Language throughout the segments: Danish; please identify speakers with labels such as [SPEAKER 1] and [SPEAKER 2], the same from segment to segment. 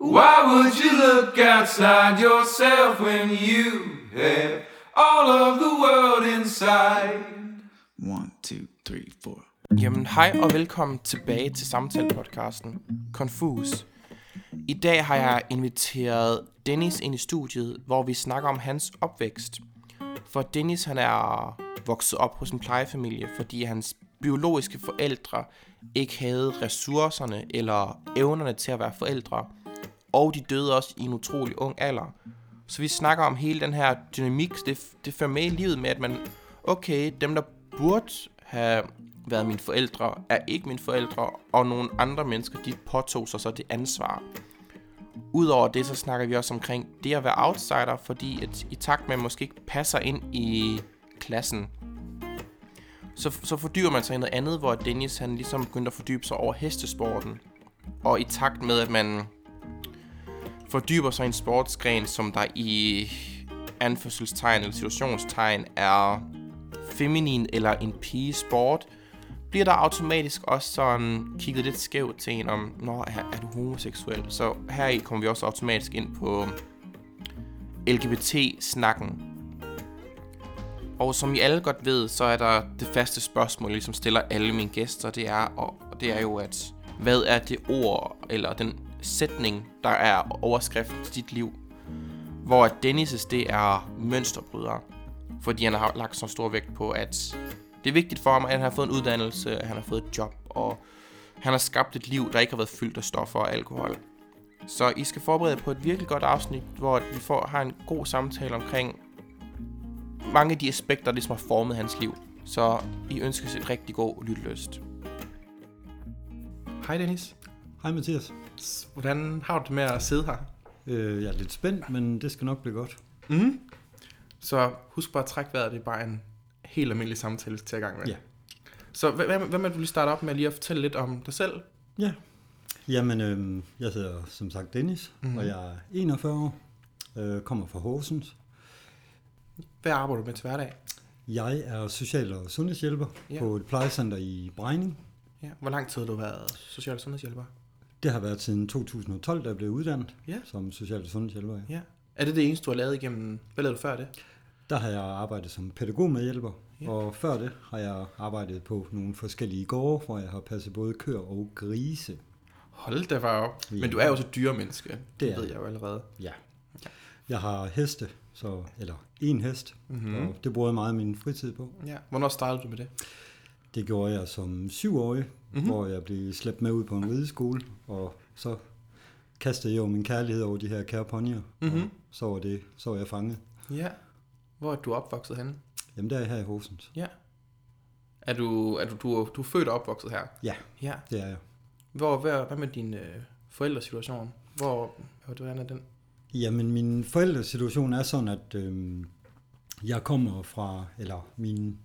[SPEAKER 1] Why would you look outside yourself when you have all of the world inside?
[SPEAKER 2] One, two, three, four.
[SPEAKER 3] Jamen hej og velkommen tilbage til samtalepodcasten Confus. I dag har jeg inviteret Dennis ind i studiet, hvor vi snakker om hans opvækst. For Dennis han er vokset op hos en plejefamilie, fordi hans biologiske forældre ikke havde ressourcerne eller evnerne til at være forældre. Og de døde også i en utrolig ung alder. Så vi snakker om hele den her dynamik, det, det fører med i livet med, at man, okay, dem der burde have været mine forældre, er ikke mine forældre, og nogle andre mennesker, de påtog sig så det ansvar. Udover det, så snakker vi også omkring det at være outsider, fordi at i takt med, at man måske ikke passer ind i klassen, så, så fordyber man sig i noget andet, hvor Dennis han ligesom begyndte at fordybe sig over hestesporten. Og i takt med, at man fordyber sig i en sportsgren, som der i anførselstegn eller situationstegn er feminin eller en pige sport, bliver der automatisk også sådan kigget lidt skævt til en om, når er, er du homoseksuel? Så her i kommer vi også automatisk ind på LGBT-snakken. Og som I alle godt ved, så er der det faste spørgsmål, jeg ligesom stiller alle mine gæster, det er, og det er jo, at hvad er det ord, eller den sætning, der er overskriften til dit liv? Hvor Dennis' det er mønsterbryder. Fordi han har lagt så stor vægt på, at det er vigtigt for ham, at han har fået en uddannelse, at han har fået et job, og han har skabt et liv, der ikke har været fyldt af stoffer og alkohol. Så I skal forberede på et virkelig godt afsnit, hvor vi får, har en god samtale omkring mange af de aspekter, der ligesom har formet hans liv. Så I ønsker et rigtig god lytteløst. Hej Dennis.
[SPEAKER 4] Hej Mathias.
[SPEAKER 3] Hvordan har du det med at sidde her?
[SPEAKER 4] Øh, jeg er lidt spændt, men det skal nok blive godt.
[SPEAKER 3] Mm. Så husk bare at trække vejret, det er bare en helt almindelig samtale til at gang med.
[SPEAKER 4] Ja.
[SPEAKER 3] Så hvad, hvad, hvad med, du lige starte op med lige at fortælle lidt om dig selv?
[SPEAKER 4] Ja. Jamen, øh, jeg hedder som sagt Dennis, mm-hmm. og jeg er 41 år, øh, kommer fra Horsens.
[SPEAKER 3] Hvad arbejder du med til hverdag?
[SPEAKER 4] Jeg er social- og sundhedshjælper
[SPEAKER 3] ja.
[SPEAKER 4] på et plejecenter i Brejning.
[SPEAKER 3] Ja. Hvor lang tid har du været social- og sundhedshjælper?
[SPEAKER 4] Det har været siden 2012, da jeg blev uddannet
[SPEAKER 3] Ja.
[SPEAKER 4] som social- og sundhedshjælper. Ja.
[SPEAKER 3] Er det det eneste, du har lavet igennem... Hvad lavede du før det?
[SPEAKER 4] Der har jeg arbejdet som pædagogmedhjælper,
[SPEAKER 3] Ja.
[SPEAKER 4] og før det har jeg arbejdet på nogle forskellige gårde, hvor jeg har passet både køer og grise.
[SPEAKER 3] Hold da var op.
[SPEAKER 4] Ja.
[SPEAKER 3] Men du er jo også et dyremenneske. Det,
[SPEAKER 4] Det
[SPEAKER 3] ved
[SPEAKER 4] er
[SPEAKER 3] jeg jo allerede.
[SPEAKER 4] Ja. Jeg har heste, så, eller en hest,
[SPEAKER 3] Mhm.
[SPEAKER 4] mm-hmm. og det bruger jeg meget af min fritid på.
[SPEAKER 3] Ja. Hvornår startede du med det?
[SPEAKER 4] Det gjorde jeg som syvårig,
[SPEAKER 3] Mhm.
[SPEAKER 4] mm-hmm. hvor jeg blev slæbt med ud på en rideskole, og så kastede jeg jo min kærlighed over de her kære ponyer,
[SPEAKER 3] Mhm.
[SPEAKER 4] og så var, det, så var jeg fanget.
[SPEAKER 3] Ja. Hvor er du opvokset henne?
[SPEAKER 4] Jamen der er jeg her i Horsens.
[SPEAKER 3] Ja. Er du, er du, du, du er født og opvokset her?
[SPEAKER 4] Ja,
[SPEAKER 3] Ja.
[SPEAKER 4] det er jeg.
[SPEAKER 3] Hvor, hvad, hvad med din øh, forældresituation? Hvor, hvordan er den?
[SPEAKER 4] Jamen min forældresituation er sådan, at øhm, jeg kommer fra, eller mine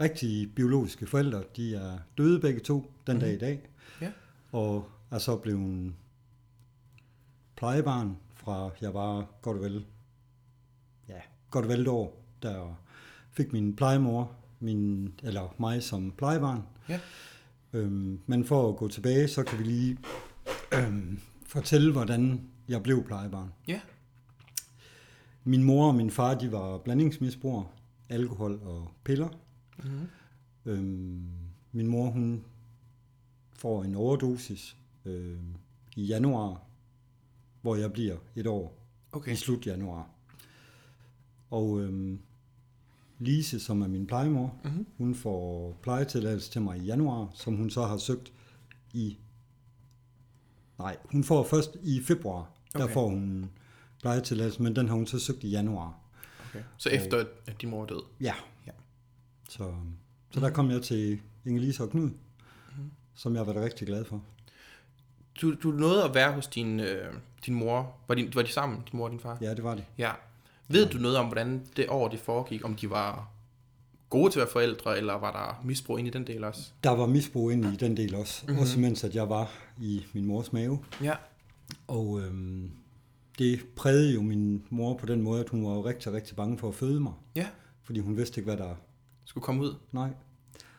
[SPEAKER 4] rigtige biologiske forældre, de er døde begge to den
[SPEAKER 3] Mhm.
[SPEAKER 4] dag i dag,
[SPEAKER 3] Ja.
[SPEAKER 4] og er så blevet plejebarn fra, jeg var godt og vel, ja, godt og vel et år, der fik min plejemor, min, eller mig som plejebarn.
[SPEAKER 3] Ja.
[SPEAKER 4] Øhm, men for at gå tilbage, så kan vi lige øhm, fortælle, hvordan jeg blev plejebarn.
[SPEAKER 3] Ja.
[SPEAKER 4] Min mor og min far, de var blandingsmisbrugere, alkohol og piller.
[SPEAKER 3] Mm-hmm.
[SPEAKER 4] Øhm, min mor, hun får en overdosis øh, i januar, hvor jeg bliver et år
[SPEAKER 3] Okay.
[SPEAKER 4] i slut januar. Og øhm, Lise, som er min plejemor,
[SPEAKER 3] Mhm.
[SPEAKER 4] hun får plejetilladelse til mig i januar, som hun så har søgt i... Nej, hun får først i februar, der
[SPEAKER 3] Okay.
[SPEAKER 4] får hun plejetilladelse, men den har hun så søgt i januar.
[SPEAKER 3] okay. Så efter, at- at din mor er død?
[SPEAKER 4] Ja.
[SPEAKER 3] Ja.
[SPEAKER 4] Så, så der kom jeg til Inge-Lise og Knud,
[SPEAKER 3] Mhm.
[SPEAKER 4] som jeg var rigtig glad for.
[SPEAKER 3] Du, du nåede at være hos din, øh, din mor. Var de, var de sammen, din mor og din far?
[SPEAKER 4] Ja, det var det.
[SPEAKER 3] ja. Ved du noget om, hvordan det år det foregik? Om de var gode til at være forældre, eller var der misbrug ind i den del også?
[SPEAKER 4] Der var misbrug ind i den del også,
[SPEAKER 3] Mhm.
[SPEAKER 4] mm-hmm. også mens at jeg var i min mors mave.
[SPEAKER 3] Ja.
[SPEAKER 4] Og øhm, det prægede jo min mor på den måde, at hun var jo rigtig, rigtig bange for at føde mig.
[SPEAKER 3] Ja.
[SPEAKER 4] Fordi hun vidste ikke, hvad der...
[SPEAKER 3] Skulle komme ud.
[SPEAKER 4] Nej,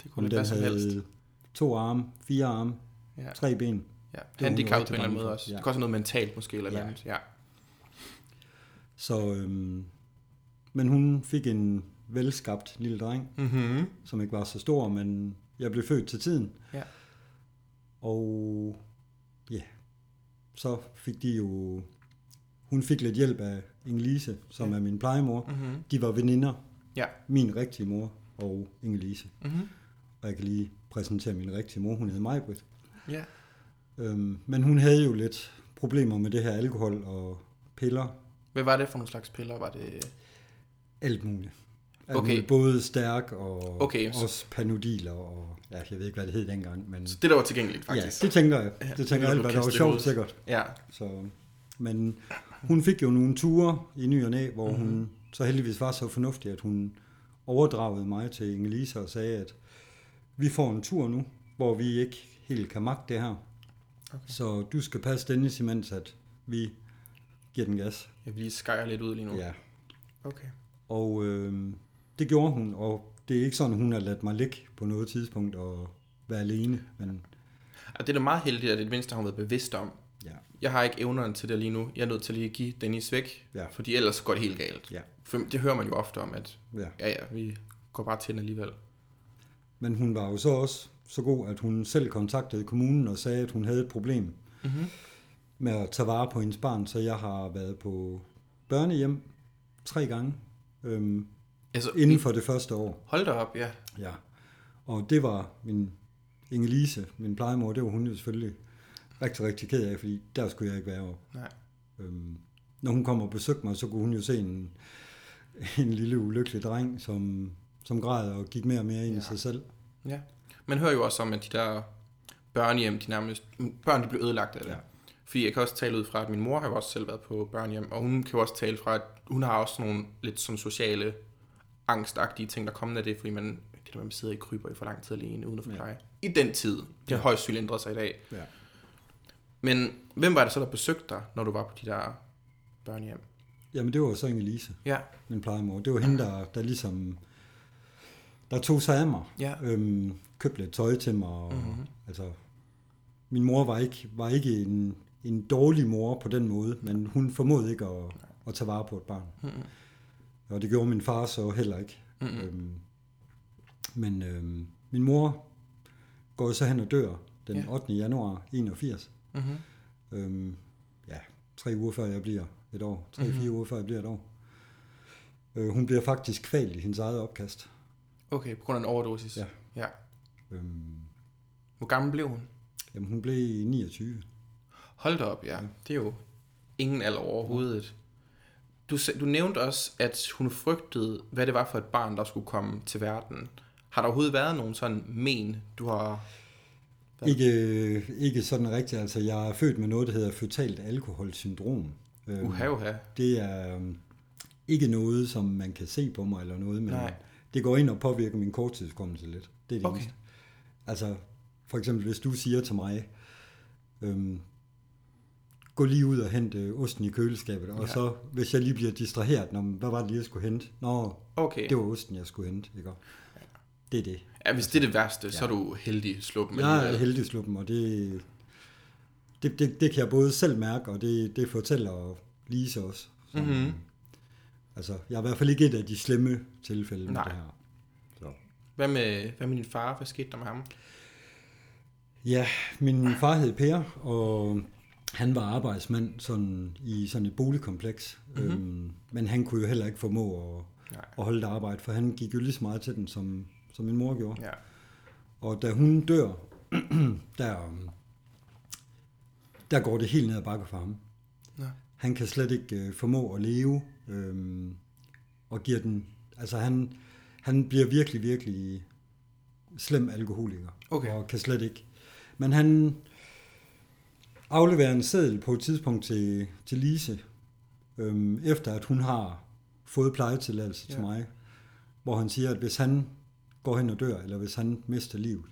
[SPEAKER 3] Det kunne hvad
[SPEAKER 4] den
[SPEAKER 3] som helst.
[SPEAKER 4] to arme, fire arme,
[SPEAKER 3] Ja.
[SPEAKER 4] tre ben.
[SPEAKER 3] Ja,
[SPEAKER 4] rigtig
[SPEAKER 3] på en eller anden måde også.
[SPEAKER 4] Ja.
[SPEAKER 3] Det kan også være noget mentalt måske, eller
[SPEAKER 4] Ja.
[SPEAKER 3] andet. Ja.
[SPEAKER 4] Så, øhm, men hun fik en velskabt lille dreng,
[SPEAKER 3] Mm-hmm.
[SPEAKER 4] som ikke var så stor, men jeg blev født til tiden.
[SPEAKER 3] Ja.
[SPEAKER 4] Og ja, så fik de jo... Hun fik lidt hjælp af Inge-Lise, som
[SPEAKER 3] Ja.
[SPEAKER 4] er min plejemor.
[SPEAKER 3] Mm-hmm.
[SPEAKER 4] De var veninder,
[SPEAKER 3] Ja.
[SPEAKER 4] min rigtige mor og Inge-Lise.
[SPEAKER 3] Mm-hmm.
[SPEAKER 4] Og jeg kan lige præsentere min rigtige mor, hun hedder Majbrit.
[SPEAKER 3] Ja.
[SPEAKER 4] Øhm, men hun havde jo lidt problemer med det her alkohol og piller,
[SPEAKER 3] Hvad var det for nogle slags piller? Var det...
[SPEAKER 4] alt muligt. Alt
[SPEAKER 3] Okay.
[SPEAKER 4] muligt. Både stærk og
[SPEAKER 3] Okay, så-
[SPEAKER 4] også panodiler og ja, jeg ved ikke, hvad det hed dengang. Men,
[SPEAKER 3] Så det, der var tilgængeligt, faktisk.
[SPEAKER 4] Ja, det tænker jeg.
[SPEAKER 3] Ja,
[SPEAKER 4] Det
[SPEAKER 3] det
[SPEAKER 4] tænker
[SPEAKER 3] kan
[SPEAKER 4] jeg der var sjovt sikkert.
[SPEAKER 3] Ja.
[SPEAKER 4] Så, men hun fik jo nogle ture i ny og næ, hvor mm-hmm. hun så heldigvis var så fornuftig, at hun overdragede mig til Inge-Lise og sagde, at vi får en tur nu, hvor vi ikke helt kan magte det her.
[SPEAKER 3] Okay.
[SPEAKER 4] Så du skal passe Dennis, imens at vi giver den gas.
[SPEAKER 3] Jeg lige skære lidt ud lige nu.
[SPEAKER 4] Ja.
[SPEAKER 3] Okay.
[SPEAKER 4] Og øh, det gjorde hun, og det er ikke sådan, hun har ladt mig ligge på noget tidspunkt og være alene. Men
[SPEAKER 3] Og det er da meget heldigt, at det mindste har hun været bevidst om.
[SPEAKER 4] Ja,
[SPEAKER 3] Jeg har ikke evnerne til det lige nu. Jeg er nødt til lige at give Dennis væk,
[SPEAKER 4] Ja.
[SPEAKER 3] fordi ellers går det helt galt.
[SPEAKER 4] ja,
[SPEAKER 3] For det hører man jo ofte om, at
[SPEAKER 4] ja.
[SPEAKER 3] ja, ja, vi går bare til den alligevel.
[SPEAKER 4] Men hun var jo så også så god, at hun selv kontaktede kommunen og sagde, at hun havde et problem
[SPEAKER 3] Mm-hmm.
[SPEAKER 4] med at tage vare på hendes barn. Så jeg har været på børnehjem tre gange øhm,
[SPEAKER 3] Altså,
[SPEAKER 4] inden for det første år.
[SPEAKER 3] Hold da op, ja.
[SPEAKER 4] Ja. Og det var min Inge-Lise, min plejemor, det var hun jo selvfølgelig rigtig, rigtig ked af, fordi der skulle jeg ikke være. Og,
[SPEAKER 3] Nej.
[SPEAKER 4] øhm, når hun kom og besøgte mig, så kunne hun jo se en, en lille ulykkelig dreng, som, som græd og gik mere og mere ind ja. i sig selv.
[SPEAKER 3] Ja. Man hører jo også om, at de der børnehjem, de nærmest, børn de bliver ødelagt af det.
[SPEAKER 4] Ja.
[SPEAKER 3] Fordi jeg kan også tale ud fra, at min mor har jo også selv været på børnehjem, og hun kan jo også tale fra, at hun har også nogle lidt sådan sociale, angstagtige ting, der kommer af det, fordi man, det der, man sidder i kryber i for lang tid alene, uden at få
[SPEAKER 4] Ja.
[SPEAKER 3] I den tid. Det har højst ændret sig i dag.
[SPEAKER 4] Ja.
[SPEAKER 3] Men hvem var det så, der besøgte dig, når du var på de der børnehjem?
[SPEAKER 4] Jamen det var så Inge-Lise,
[SPEAKER 3] Ja.
[SPEAKER 4] min plejemor. Det var hende, der, der ligesom, der tog sig af mig.
[SPEAKER 3] Ja.
[SPEAKER 4] Øhm, købte lidt tøj til mig. Og,
[SPEAKER 3] Mhm.
[SPEAKER 4] mm-hmm. altså, min mor var ikke, var ikke en, en dårlig mor på den måde, men hun formåede ikke at, at tage vare på et barn.
[SPEAKER 3] Mm-hmm.
[SPEAKER 4] Og det gjorde min far så heller ikke.
[SPEAKER 3] Mm-hmm.
[SPEAKER 4] Øhm, men øhm, min mor går så hen og dør den
[SPEAKER 3] Ja.
[SPEAKER 4] 8. januar 81.
[SPEAKER 3] Mm-hmm.
[SPEAKER 4] Øhm, ja, tre uger før jeg bliver et år. Tre-fire
[SPEAKER 3] Mhm.
[SPEAKER 4] mm-hmm. uger før jeg bliver et år. Øh, hun bliver faktisk kvalt i hendes eget opkast.
[SPEAKER 3] Okay, på grund af en overdosis.
[SPEAKER 4] Ja.
[SPEAKER 3] ja.
[SPEAKER 4] Øhm,
[SPEAKER 3] Hvor gammel blev hun?
[SPEAKER 4] jamen, hun blev 29.
[SPEAKER 3] Hold da op, ja. Det er jo ingen alder overhovedet. Du, du nævnte også, at hun frygtede, hvad det var for et barn, der skulle komme til verden. Har der overhovedet været nogen sådan men, du har...
[SPEAKER 4] Ikke, ikke sådan rigtigt. Altså, jeg er født med noget, der hedder føtalt alkoholsyndrom. Øhm,
[SPEAKER 3] Uha, uha.
[SPEAKER 4] Det er øhm, ikke noget, som man kan se på mig eller noget, men
[SPEAKER 3] Nej.
[SPEAKER 4] det går ind og påvirker min korttidskommelse lidt. Det er det
[SPEAKER 3] Okay.
[SPEAKER 4] eneste. Altså, for eksempel, hvis du siger til mig, øhm, gå lige ud og hente osten i køleskabet, og
[SPEAKER 3] Ja.
[SPEAKER 4] så, hvis jeg lige bliver distraheret, når, hvad var det lige, jeg skulle hente? Nå,
[SPEAKER 3] Okay.
[SPEAKER 4] det var osten, jeg skulle hente, ikke? Det er det.
[SPEAKER 3] Ja, hvis det er det værste, ja. så er du heldig sluppen.
[SPEAKER 4] Jeg er heldig sluppen, og det, det, det, det kan jeg både selv mærke, og det, det fortæller Lise også. Så,
[SPEAKER 3] Mhm.
[SPEAKER 4] Altså, jeg er i hvert fald ikke et af de slemme tilfælde med
[SPEAKER 3] Nej.
[SPEAKER 4] det her. Så.
[SPEAKER 3] Hvad med, hvad med din far? Hvad skete der med ham?
[SPEAKER 4] Ja, min far hed Per, og han var arbejdsmand sådan, i sådan et boligkompleks.
[SPEAKER 3] Mhm.
[SPEAKER 4] Mm-hmm. Øhm, men han kunne jo heller ikke formå at,
[SPEAKER 3] Nej.
[SPEAKER 4] at holde det arbejde, for han gik jo lige så meget til den, som, som min mor gjorde.
[SPEAKER 3] Ja.
[SPEAKER 4] Og da hun dør, der, øhm, der går det helt ned ad bakke for ham.
[SPEAKER 3] Nå.
[SPEAKER 4] Han kan slet ikke øh, formå at leve, øh, og giver den, altså han, han bliver virkelig, virkelig slem alkoholiker,
[SPEAKER 3] Okay.
[SPEAKER 4] og kan slet ikke. Men han afleverer en seddel på et tidspunkt til, til Lise, øh, efter at hun har fået plejetilladelse ja. til
[SPEAKER 3] Ja.
[SPEAKER 4] mig, hvor han siger, at hvis han går hen og dør, eller hvis han mister livet,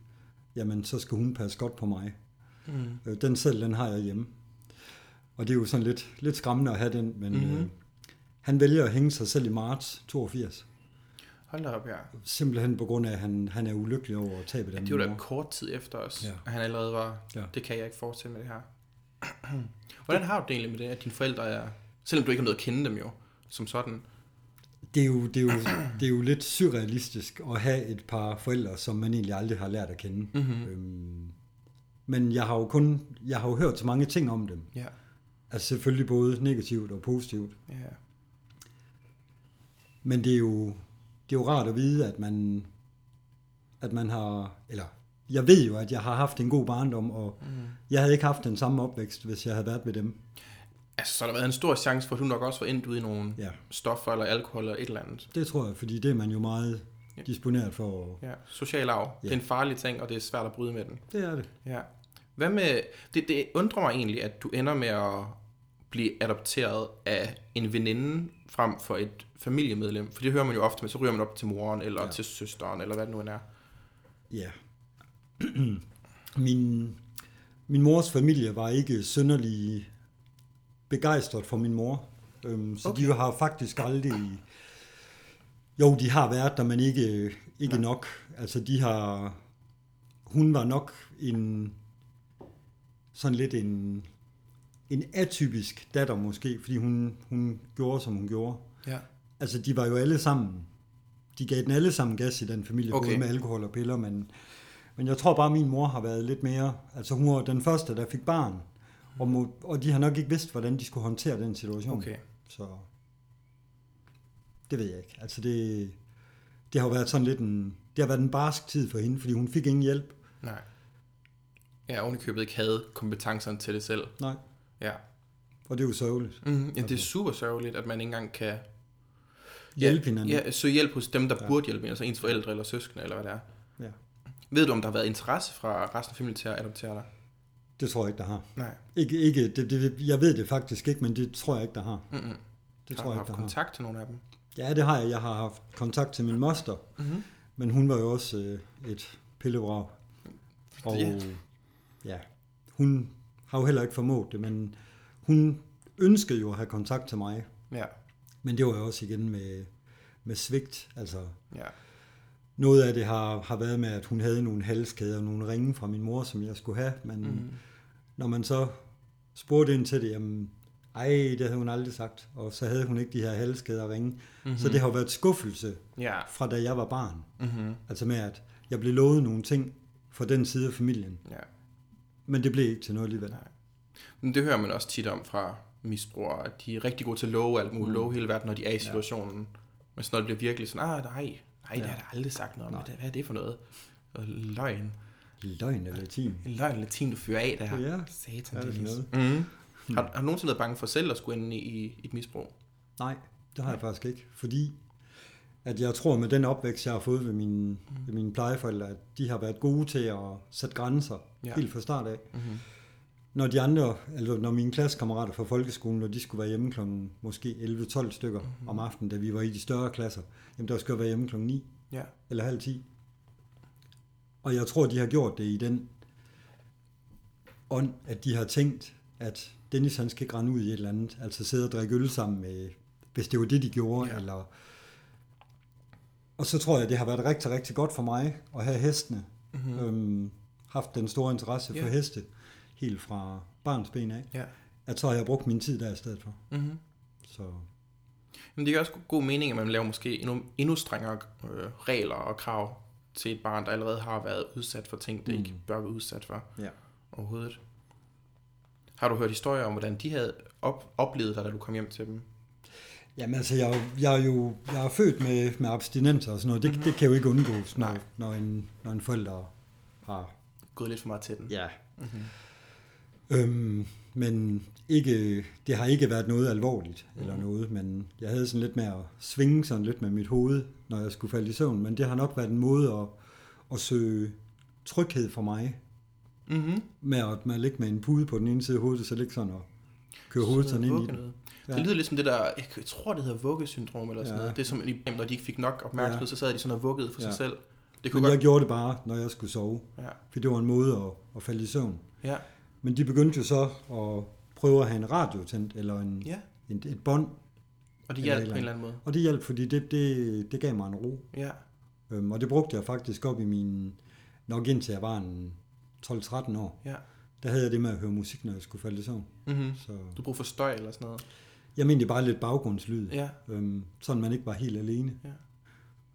[SPEAKER 4] jamen så skal hun passe godt på mig.
[SPEAKER 3] Mm.
[SPEAKER 4] Øh, Den selv, den har jeg hjemme. Og det er jo sådan lidt, lidt skræmmende at have den, men mm-hmm. øh, han vælger at hænge sig selv i marts 82.
[SPEAKER 3] Hold da op, ja.
[SPEAKER 4] Simpelthen på grund af, at han, han er ulykkelig over at tabe den
[SPEAKER 3] Det var da kort tid efter os,
[SPEAKER 4] Ja.
[SPEAKER 3] ja. at han allerede var,
[SPEAKER 4] Ja.
[SPEAKER 3] ja. det kan jeg ikke forestille med det her. Hvordan har du det egentlig med det, at dine forældre er, selvom du ikke har noget at kende dem jo, som sådan,
[SPEAKER 4] Det er, jo, det, er jo, det er jo lidt surrealistisk at have et par forældre, som man egentlig aldrig har lært at kende.
[SPEAKER 3] Mhm.
[SPEAKER 4] Øhm, men jeg har jo kun jeg har jo hørt så mange ting om dem.
[SPEAKER 3] ja,
[SPEAKER 4] Altså selvfølgelig både negativt og positivt.
[SPEAKER 3] ja,
[SPEAKER 4] Men det er jo, det er jo rart at vide, at man, at man har, eller jeg ved jo, at jeg har haft en god barndom, og mm. jeg havde ikke haft den samme opvækst, hvis jeg havde været med dem.
[SPEAKER 3] Altså, så har der været en stor chance for, at du nok også var endt ude i nogle
[SPEAKER 4] Ja,
[SPEAKER 3] stoffer eller alkohol eller et eller andet.
[SPEAKER 4] det tror jeg, fordi det er man jo meget
[SPEAKER 3] Ja.
[SPEAKER 4] disponeret for.
[SPEAKER 3] Ja, social arv.
[SPEAKER 4] Ja.
[SPEAKER 3] Det er en farlig ting, og det er svært at bryde med den.
[SPEAKER 4] det er det.
[SPEAKER 3] Ja. Hvad med, det, det undrer mig egentlig, at du ender med at blive adopteret af en veninde frem for et familiemedlem. For det hører man jo ofte, men så ryger man op til moren eller
[SPEAKER 4] Ja.
[SPEAKER 3] til søsteren, eller hvad det nu end er.
[SPEAKER 4] Ja. min, min mors familie var ikke synderlig begejstret for min mor. Øhm, så okay. de har faktisk aldrig... Jo, de har været der, men ikke, ikke nok. Altså, de har... Hun var nok en... Sådan lidt en... En atypisk datter måske, fordi hun, hun gjorde, som hun gjorde.
[SPEAKER 3] Ja.
[SPEAKER 4] Altså, de var jo alle sammen... De gav den alle sammen gas i den familie. Okay. både med alkohol og piller, men, men jeg tror bare, at min mor har været lidt mere... Altså, hun var den første, der fik barn, og, må, og de har nok ikke vidst, hvordan de skulle håndtere den situation.
[SPEAKER 3] Okay.
[SPEAKER 4] Så det ved jeg ikke. Altså, det, det har jo været sådan lidt en... Det har været en barsk tid for hende, fordi hun fik ingen hjælp.
[SPEAKER 3] Nej. Ja, ovenikøbet ikke havde kompetencerne til det selv.
[SPEAKER 4] Nej,
[SPEAKER 3] Ja.
[SPEAKER 4] og det er jo sørgeligt.
[SPEAKER 3] Mm, ja, det er super sørgeligt, at man ikke engang kan
[SPEAKER 4] Hjælpe
[SPEAKER 3] ja,
[SPEAKER 4] hinanden.
[SPEAKER 3] Ja, søge hjælp hos dem, der
[SPEAKER 4] ja.
[SPEAKER 3] burde hjælpe, altså ens forældre eller søskende, eller hvad det er.
[SPEAKER 4] Ja.
[SPEAKER 3] Ved du, om der har været interesse fra resten af familien til at adoptere dig?
[SPEAKER 4] Det tror jeg ikke, der har.
[SPEAKER 3] Nej.
[SPEAKER 4] Ikke, ikke, det, det, jeg ved det faktisk ikke, men det tror jeg ikke, der har.
[SPEAKER 3] Mm-mm.
[SPEAKER 4] Det
[SPEAKER 3] har
[SPEAKER 4] tror
[SPEAKER 3] du
[SPEAKER 4] jeg
[SPEAKER 3] haft
[SPEAKER 4] ikke, der har.
[SPEAKER 3] kontakt til nogle af dem?
[SPEAKER 4] Ja, det har jeg. Jeg har haft kontakt til min moster,
[SPEAKER 3] Mm-hmm.
[SPEAKER 4] men hun var jo også øh, et pillevrag. Og
[SPEAKER 3] Ja.
[SPEAKER 4] ja, hun har jo heller ikke formået det, men hun ønskede jo at have kontakt til mig.
[SPEAKER 3] Ja.
[SPEAKER 4] Men det var jo også igen med, med svigt. Altså,
[SPEAKER 3] Ja.
[SPEAKER 4] noget af det har, har været med, at hun havde nogle halskæder og nogle ringe fra min mor, som jeg skulle have. Men mm. Når man så spurgte ind til det, jamen, ej, det havde hun aldrig sagt. Og så havde hun ikke de her halskæder og ringe. Mm-hmm. Så det har jo været skuffelse
[SPEAKER 3] Ja.
[SPEAKER 4] fra da jeg var barn.
[SPEAKER 3] Mm-hmm.
[SPEAKER 4] Altså med, at jeg blev lovet nogle ting fra den side af familien.
[SPEAKER 3] ja.
[SPEAKER 4] Men det blev ikke til noget alligevel.
[SPEAKER 3] Nej. Men det hører man også tit om fra misbrugere, at de er rigtig gode til at love alt muligt, mm. love hele verden, når de er i situationen. Men så når det bliver virkelig sådan, ah, nej, nej, det har da aldrig sagt noget om. Hvad er det for noget? Og løgn.
[SPEAKER 4] Løgn eller latin.
[SPEAKER 3] En løgn latin, du fyrer af der.
[SPEAKER 4] Ja,
[SPEAKER 3] Satan,
[SPEAKER 4] er det
[SPEAKER 3] Dennis.
[SPEAKER 4] noget?
[SPEAKER 3] Mm. Har, har du nogensinde været bange for selv at skulle ind i, i et misbrug?
[SPEAKER 4] Nej, det har jeg faktisk ikke. Fordi at jeg tror med den opvækst, jeg har fået ved mine, ved mine plejeforældre, at de har været gode til at sætte grænser
[SPEAKER 3] Ja.
[SPEAKER 4] helt fra start af.
[SPEAKER 3] Mm-hmm.
[SPEAKER 4] Når de andre, eller når mine klassekammerater fra folkeskolen, når de skulle være hjemme klokken måske 11-12 stykker mm-hmm. om aftenen, da vi var i de større klasser, jamen der skulle jeg være hjemme klokken 9
[SPEAKER 3] Ja.
[SPEAKER 4] eller halv 10. Og jeg tror, de har gjort det i den ånd, at de har tænkt, at Dennis han skal rende ud i et eller andet, altså sidde og drikke øl sammen med, hvis det var det, de gjorde,
[SPEAKER 3] Ja.
[SPEAKER 4] eller... Og så tror jeg, det har været rigtig, rigtig godt for mig at have hestene.
[SPEAKER 3] Mm-hmm.
[SPEAKER 4] Mm. Øhm, haft den store interesse for
[SPEAKER 3] Ja.
[SPEAKER 4] heste, helt fra barns ben af.
[SPEAKER 3] Ja.
[SPEAKER 4] At så har jeg brugt min tid der i stedet for.
[SPEAKER 3] Mm-hmm.
[SPEAKER 4] Så
[SPEAKER 3] Men det er også god mening, at man laver måske endnu, endnu strengere øh, regler og krav til et barn, der allerede har været udsat for ting, det mm. ikke bør være udsat for
[SPEAKER 4] ja.
[SPEAKER 3] overhovedet. Har du hørt historier om, hvordan de havde op, oplevet dig, da du kom hjem til dem?
[SPEAKER 4] Jamen altså, jeg, jeg er jo jeg er født med, med abstinenser og sådan noget. Det, mm-hmm. det kan jo ikke undgås, når,
[SPEAKER 3] Nej.
[SPEAKER 4] når, en, når en forælder har...
[SPEAKER 3] Gået lidt for meget til den?
[SPEAKER 4] Ja.
[SPEAKER 3] Mm-hmm.
[SPEAKER 4] Øhm, men ikke, det har ikke været noget alvorligt eller
[SPEAKER 3] Mhm.
[SPEAKER 4] noget, men jeg havde sådan lidt med at svinge sådan lidt med mit hoved, når jeg skulle falde i søvn. Men det har nok været en måde at, at søge tryghed for mig,
[SPEAKER 3] Mm-hmm.
[SPEAKER 4] med at, med at ligge med en pude på den ene side af hovedet, så ligge sådan og køre hovedet sådan ind i den. Ja.
[SPEAKER 3] Det lyder lidt som det der, jeg tror det hedder vuggesyndrom eller sådan
[SPEAKER 4] Ja.
[SPEAKER 3] noget. Det er som, når de ikke fik nok opmærksomhed,
[SPEAKER 4] Ja.
[SPEAKER 3] så sad de sådan og vuggede for
[SPEAKER 4] Ja.
[SPEAKER 3] sig selv. Det kunne
[SPEAKER 4] Men jeg
[SPEAKER 3] godt...
[SPEAKER 4] gjorde det bare, når jeg skulle sove,
[SPEAKER 3] Ja.
[SPEAKER 4] for det var en måde at, at falde i søvn.
[SPEAKER 3] Ja.
[SPEAKER 4] Men de begyndte jo så at prøve at have en radio tændt, eller en,
[SPEAKER 3] Ja.
[SPEAKER 4] en, et bånd
[SPEAKER 3] Og det hjalp på en
[SPEAKER 4] eller
[SPEAKER 3] anden måde.
[SPEAKER 4] Og det hjalp, fordi det, det, det gav mig en ro.
[SPEAKER 3] Ja.
[SPEAKER 4] Øhm, og det brugte jeg faktisk op i min, nok indtil jeg var en 12-13 år.
[SPEAKER 3] Ja.
[SPEAKER 4] Der havde jeg det med at høre musik, når jeg skulle falde i søvn.
[SPEAKER 3] Mm-hmm.
[SPEAKER 4] Så
[SPEAKER 3] Du bruger for støj eller sådan noget.
[SPEAKER 4] jeg mente bare lidt baggrundslyd,
[SPEAKER 3] Ja.
[SPEAKER 4] øhm, sådan man ikke var helt alene.
[SPEAKER 3] Ja.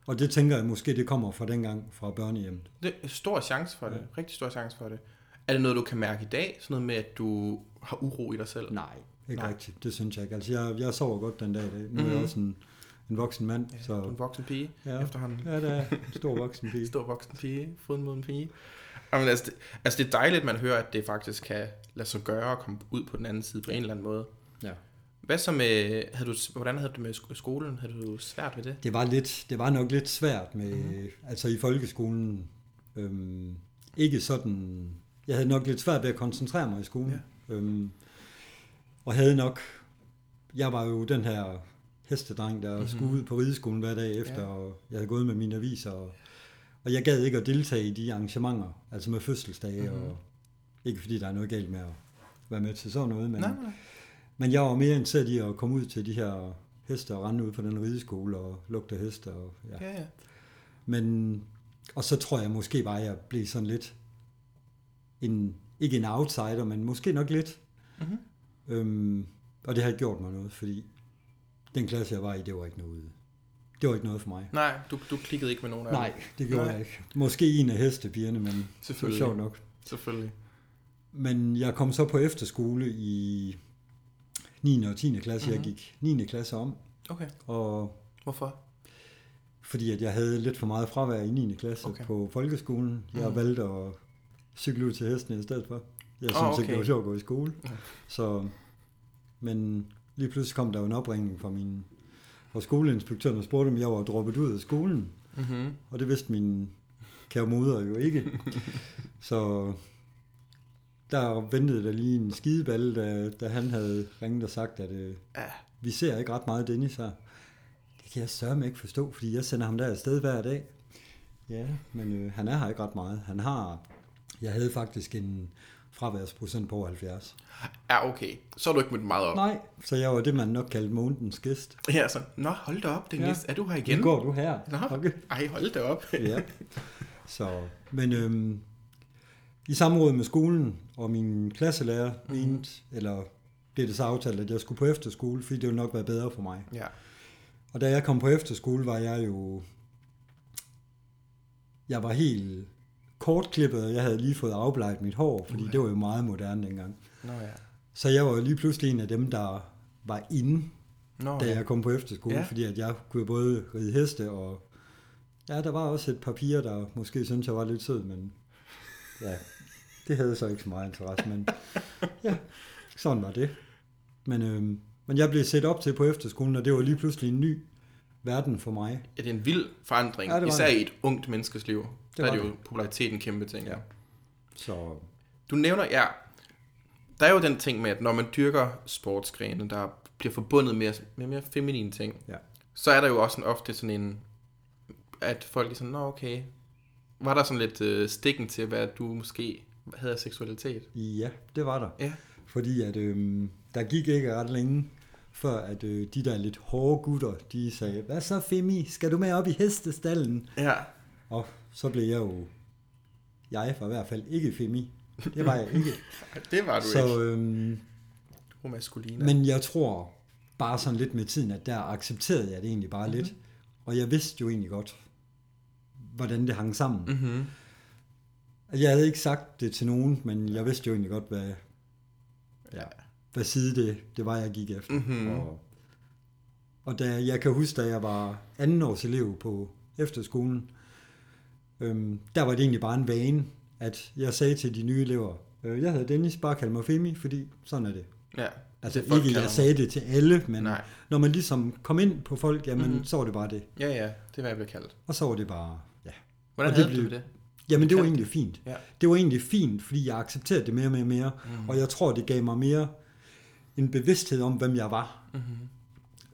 [SPEAKER 4] Og det tænker jeg måske, det kommer fra dengang fra børnehjemmet.
[SPEAKER 3] Det er stor chance for det. Rigtig stor chance for det. Er det noget, du kan mærke i dag? Sådan noget med, at du har uro i dig selv?
[SPEAKER 4] Nej, ikke
[SPEAKER 3] Nej.
[SPEAKER 4] Rigtigt. Det synes jeg ikke. Altså, jeg, jeg sover godt den dag i dag. Nu mm-hmm. er
[SPEAKER 3] Mhm.
[SPEAKER 4] jeg også en, en voksen mand,
[SPEAKER 3] Ja,
[SPEAKER 4] så
[SPEAKER 3] Du er en voksen pige
[SPEAKER 4] Ja.
[SPEAKER 3] efterhånden.
[SPEAKER 4] ja, det er en stor voksen pige.
[SPEAKER 3] Stor voksen pige, fodmoden pige. Jamen, altså, det, altså, det er dejligt, at man hører, at det faktisk kan lade sig gøre at komme ud på den anden side på en eller anden måde.
[SPEAKER 4] Ja.
[SPEAKER 3] Hvad så med, havde du, hvordan havde du det med sk- skolen? Havde du svært ved det?
[SPEAKER 4] Det var, lidt, det var nok lidt svært med,
[SPEAKER 3] Mhm.
[SPEAKER 4] mm-hmm. altså i folkeskolen, øhm, ikke sådan, jeg havde nok lidt svært ved at koncentrere mig i skolen. Ja. Øhm, og havde nok, jeg var jo den her hestedreng, der
[SPEAKER 3] Mhm.
[SPEAKER 4] mm-hmm. skulle ud på rideskolen hver dag efter,
[SPEAKER 3] Ja.
[SPEAKER 4] og jeg havde gået med mine aviser, og, og jeg gad ikke at deltage i de arrangementer, altså med fødselsdage,
[SPEAKER 3] Mhm.
[SPEAKER 4] mm-hmm. og ikke fordi der er noget galt med at være med til sådan noget, men,
[SPEAKER 3] Nej, nej.
[SPEAKER 4] men jeg var mere interesseret i at komme ud til de her heste og rende ud på den rideskole og lugte heste. Og, ja.
[SPEAKER 3] Ja, ja.
[SPEAKER 4] Men, og så tror jeg måske bare, at jeg blev sådan lidt en, ikke en outsider, men måske nok lidt.
[SPEAKER 3] Mhm.
[SPEAKER 4] Øhm, og det har ikke gjort mig noget, fordi den klasse, jeg var i, det var ikke noget, det var ikke noget for mig.
[SPEAKER 3] Nej, du, du klikkede ikke med nogen af
[SPEAKER 4] Nej,
[SPEAKER 3] dem.
[SPEAKER 4] det gjorde
[SPEAKER 3] Nej.
[SPEAKER 4] jeg ikke. Måske en af hestepigerne, men det var
[SPEAKER 3] Selvfølgelig.
[SPEAKER 4] sjovt nok.
[SPEAKER 3] Selvfølgelig.
[SPEAKER 4] Men jeg kom så på efterskole i 9. og 10. klasse. Mm-hmm.
[SPEAKER 3] Mhm.
[SPEAKER 4] Jeg gik 9. klasse om,
[SPEAKER 3] Okay.
[SPEAKER 4] og
[SPEAKER 3] Hvorfor?
[SPEAKER 4] fordi at jeg havde lidt for meget fravær i 9. klasse
[SPEAKER 3] Okay.
[SPEAKER 4] på folkeskolen. Jeg
[SPEAKER 3] Mhm.
[SPEAKER 4] valgte at cykle ud til hesten i stedet for. Jeg synes oh, okay. ikke, det var sjovt at gå i skole.
[SPEAKER 3] Ja.
[SPEAKER 4] Så, men lige pludselig kom der jo en opringning fra min fra skoleinspektøren og spurgte, om jeg var droppet ud af skolen.
[SPEAKER 3] Mm-hmm.
[SPEAKER 4] Og det vidste min kære moder jo ikke. så der ventede der lige en skideballe, da, da han havde ringet og sagt, at øh,
[SPEAKER 3] Ja.
[SPEAKER 4] vi ser ikke ret meget Dennis her. Det kan jeg sørge ikke forstå, fordi jeg sender ham der afsted hver dag. Ja, men øh, han er her ikke ret meget. Han har, jeg havde faktisk en fraværsprocent på over 70.
[SPEAKER 3] Ja, okay. Så har du ikke mødt meget op.
[SPEAKER 4] Nej, så jeg var det, man nok kaldte månedens gæst.
[SPEAKER 3] Ja, så. Nå, hold da op, Dennis.
[SPEAKER 4] Ja.
[SPEAKER 3] Er du her igen?
[SPEAKER 4] Nu går du her.
[SPEAKER 3] Nå,
[SPEAKER 4] Okay.
[SPEAKER 3] ej, hold da op.
[SPEAKER 4] ja. Så, men øhm, i samråd med skolen og min klasselærer mm-hmm. mente, eller blev det så aftalt, at jeg skulle på efterskole, fordi det ville nok være bedre for mig.
[SPEAKER 3] Ja.
[SPEAKER 4] Og da jeg kom på efterskole, var jeg jo... Jeg var helt kortklippet, og jeg havde lige fået afbleget mit hår, fordi
[SPEAKER 3] Uha.
[SPEAKER 4] det var jo meget moderne dengang.
[SPEAKER 3] Nå ja.
[SPEAKER 4] Så jeg var jo lige pludselig en af dem, der var inde,
[SPEAKER 3] Nå,
[SPEAKER 4] da
[SPEAKER 3] ja.
[SPEAKER 4] jeg kom på efterskole,
[SPEAKER 3] Ja.
[SPEAKER 4] fordi at jeg kunne både ride heste, og ja, der var også et par piger, der måske syntes, jeg var lidt sød, men ja, det havde så ikke så meget interesse, men ja, sådan var det. Men, øhm, men jeg blev set op til på efterskolen, og det var lige pludselig en ny verden for mig.
[SPEAKER 3] Ja, det er en vild forandring.
[SPEAKER 4] Ja, det
[SPEAKER 3] Især
[SPEAKER 4] det.
[SPEAKER 3] i et ungt menneskes liv. Det der er det jo populariteten kæmpe ting.
[SPEAKER 4] Ja. Så
[SPEAKER 3] Du nævner, ja, der er jo den ting med, at når man dyrker sportsgrene, der bliver forbundet med, med mere feminine ting,
[SPEAKER 4] Ja.
[SPEAKER 3] så er der jo også en, ofte sådan en, at folk er sådan, nå okay, var der sådan lidt øh, stikken til, hvad du måske havde af seksualitet?
[SPEAKER 4] ja, det var der.
[SPEAKER 3] Ja.
[SPEAKER 4] Fordi at øhm, der gik ikke ret længe, før at øh, de der lidt hårde gutter, de sagde, hvad så Femi, skal du med op i hestestallen?
[SPEAKER 3] Ja.
[SPEAKER 4] Og så blev jeg jo, jeg var i hvert fald ikke Femi. Det var jeg ikke.
[SPEAKER 3] Det var du
[SPEAKER 4] så,
[SPEAKER 3] ikke.
[SPEAKER 4] øhm,
[SPEAKER 3] Du maskulina.
[SPEAKER 4] men jeg tror bare sådan lidt med tiden, at der accepterede jeg det egentlig bare mm-hmm. lidt. Og jeg vidste jo egentlig godt, hvordan det hang sammen. Mm.
[SPEAKER 3] Mm-hmm.
[SPEAKER 4] Jeg havde ikke sagt det til nogen, men jeg vidste jo egentlig godt, hvad,
[SPEAKER 3] Ja.
[SPEAKER 4] Hvad side det, det var, jeg gik efter.
[SPEAKER 3] Mhm.
[SPEAKER 4] Og, og da, jeg kan huske, da jeg var anden års elev på efterskolen, øhm, der var det egentlig bare en vane, at jeg sagde til de nye elever, øh, jeg hedder Dennis, bare kald mig Femi, fordi sådan er det.
[SPEAKER 3] Ja.
[SPEAKER 4] Altså
[SPEAKER 3] det,
[SPEAKER 4] ikke, jeg sagde det til alle, men
[SPEAKER 3] Nej.
[SPEAKER 4] når man ligesom kom ind på folk, jamen
[SPEAKER 3] Mhm.
[SPEAKER 4] mm-hmm. så var det bare det.
[SPEAKER 3] Ja, ja, det hvad jeg bliver kaldt.
[SPEAKER 4] Og så var det bare, ja.
[SPEAKER 3] Hvordan
[SPEAKER 4] Og det
[SPEAKER 3] havde du
[SPEAKER 4] blev-
[SPEAKER 3] det?
[SPEAKER 4] Jamen det var egentlig fint.
[SPEAKER 3] Ja.
[SPEAKER 4] Det var egentlig fint, fordi jeg accepterede det mere og mere og mere, mm. og jeg tror, det gav mig mere en bevidsthed om, hvem jeg var.
[SPEAKER 3] Mm-hmm.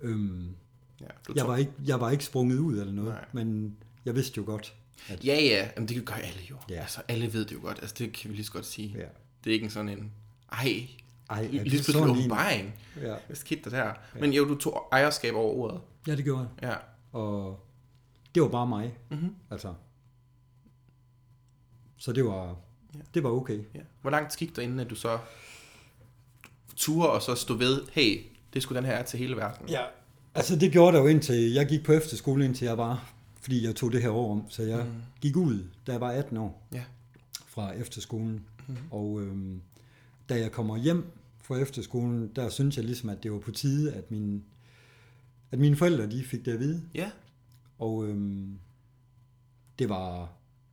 [SPEAKER 4] Øhm,
[SPEAKER 3] Ja, du
[SPEAKER 4] jeg, var ikke, jeg var ikke sprunget ud eller noget,
[SPEAKER 3] Nej.
[SPEAKER 4] men jeg vidste jo godt, at
[SPEAKER 3] Ja, ja, Jamen, det gør alle jo.
[SPEAKER 4] Ja.
[SPEAKER 3] Altså, alle ved det jo godt. Altså, det kan vi lige så godt sige.
[SPEAKER 4] ja.
[SPEAKER 3] Det er ikke en sådan en, ej,
[SPEAKER 4] Ej,
[SPEAKER 3] Lige pludselig
[SPEAKER 4] sådan en?
[SPEAKER 3] åbenbaring.
[SPEAKER 4] Ja.
[SPEAKER 3] Hvad skete der der? Men jo, du tog ejerskab over ordet.
[SPEAKER 4] ja, det gjorde jeg.
[SPEAKER 3] Ja.
[SPEAKER 4] Og det var bare mig.
[SPEAKER 3] Mhm.
[SPEAKER 4] Altså. Så det var,
[SPEAKER 3] Ja.
[SPEAKER 4] det var okay.
[SPEAKER 3] ja. Hvor langt gik der, inden at du så turde og så stod ved, hey, det skulle den her er til hele verden?
[SPEAKER 4] Ja, altså det gjorde der jo indtil, jeg gik på efterskole indtil jeg var, fordi jeg tog det her år om, så jeg mm. gik ud, da jeg var 18 år
[SPEAKER 3] Ja.
[SPEAKER 4] fra efterskolen. Mm. Og øhm, da jeg kommer hjem fra efterskolen, der synes jeg ligesom, at det var på tide, at, min, at mine forældre de fik det at vide.
[SPEAKER 3] Ja.
[SPEAKER 4] Og øhm, det var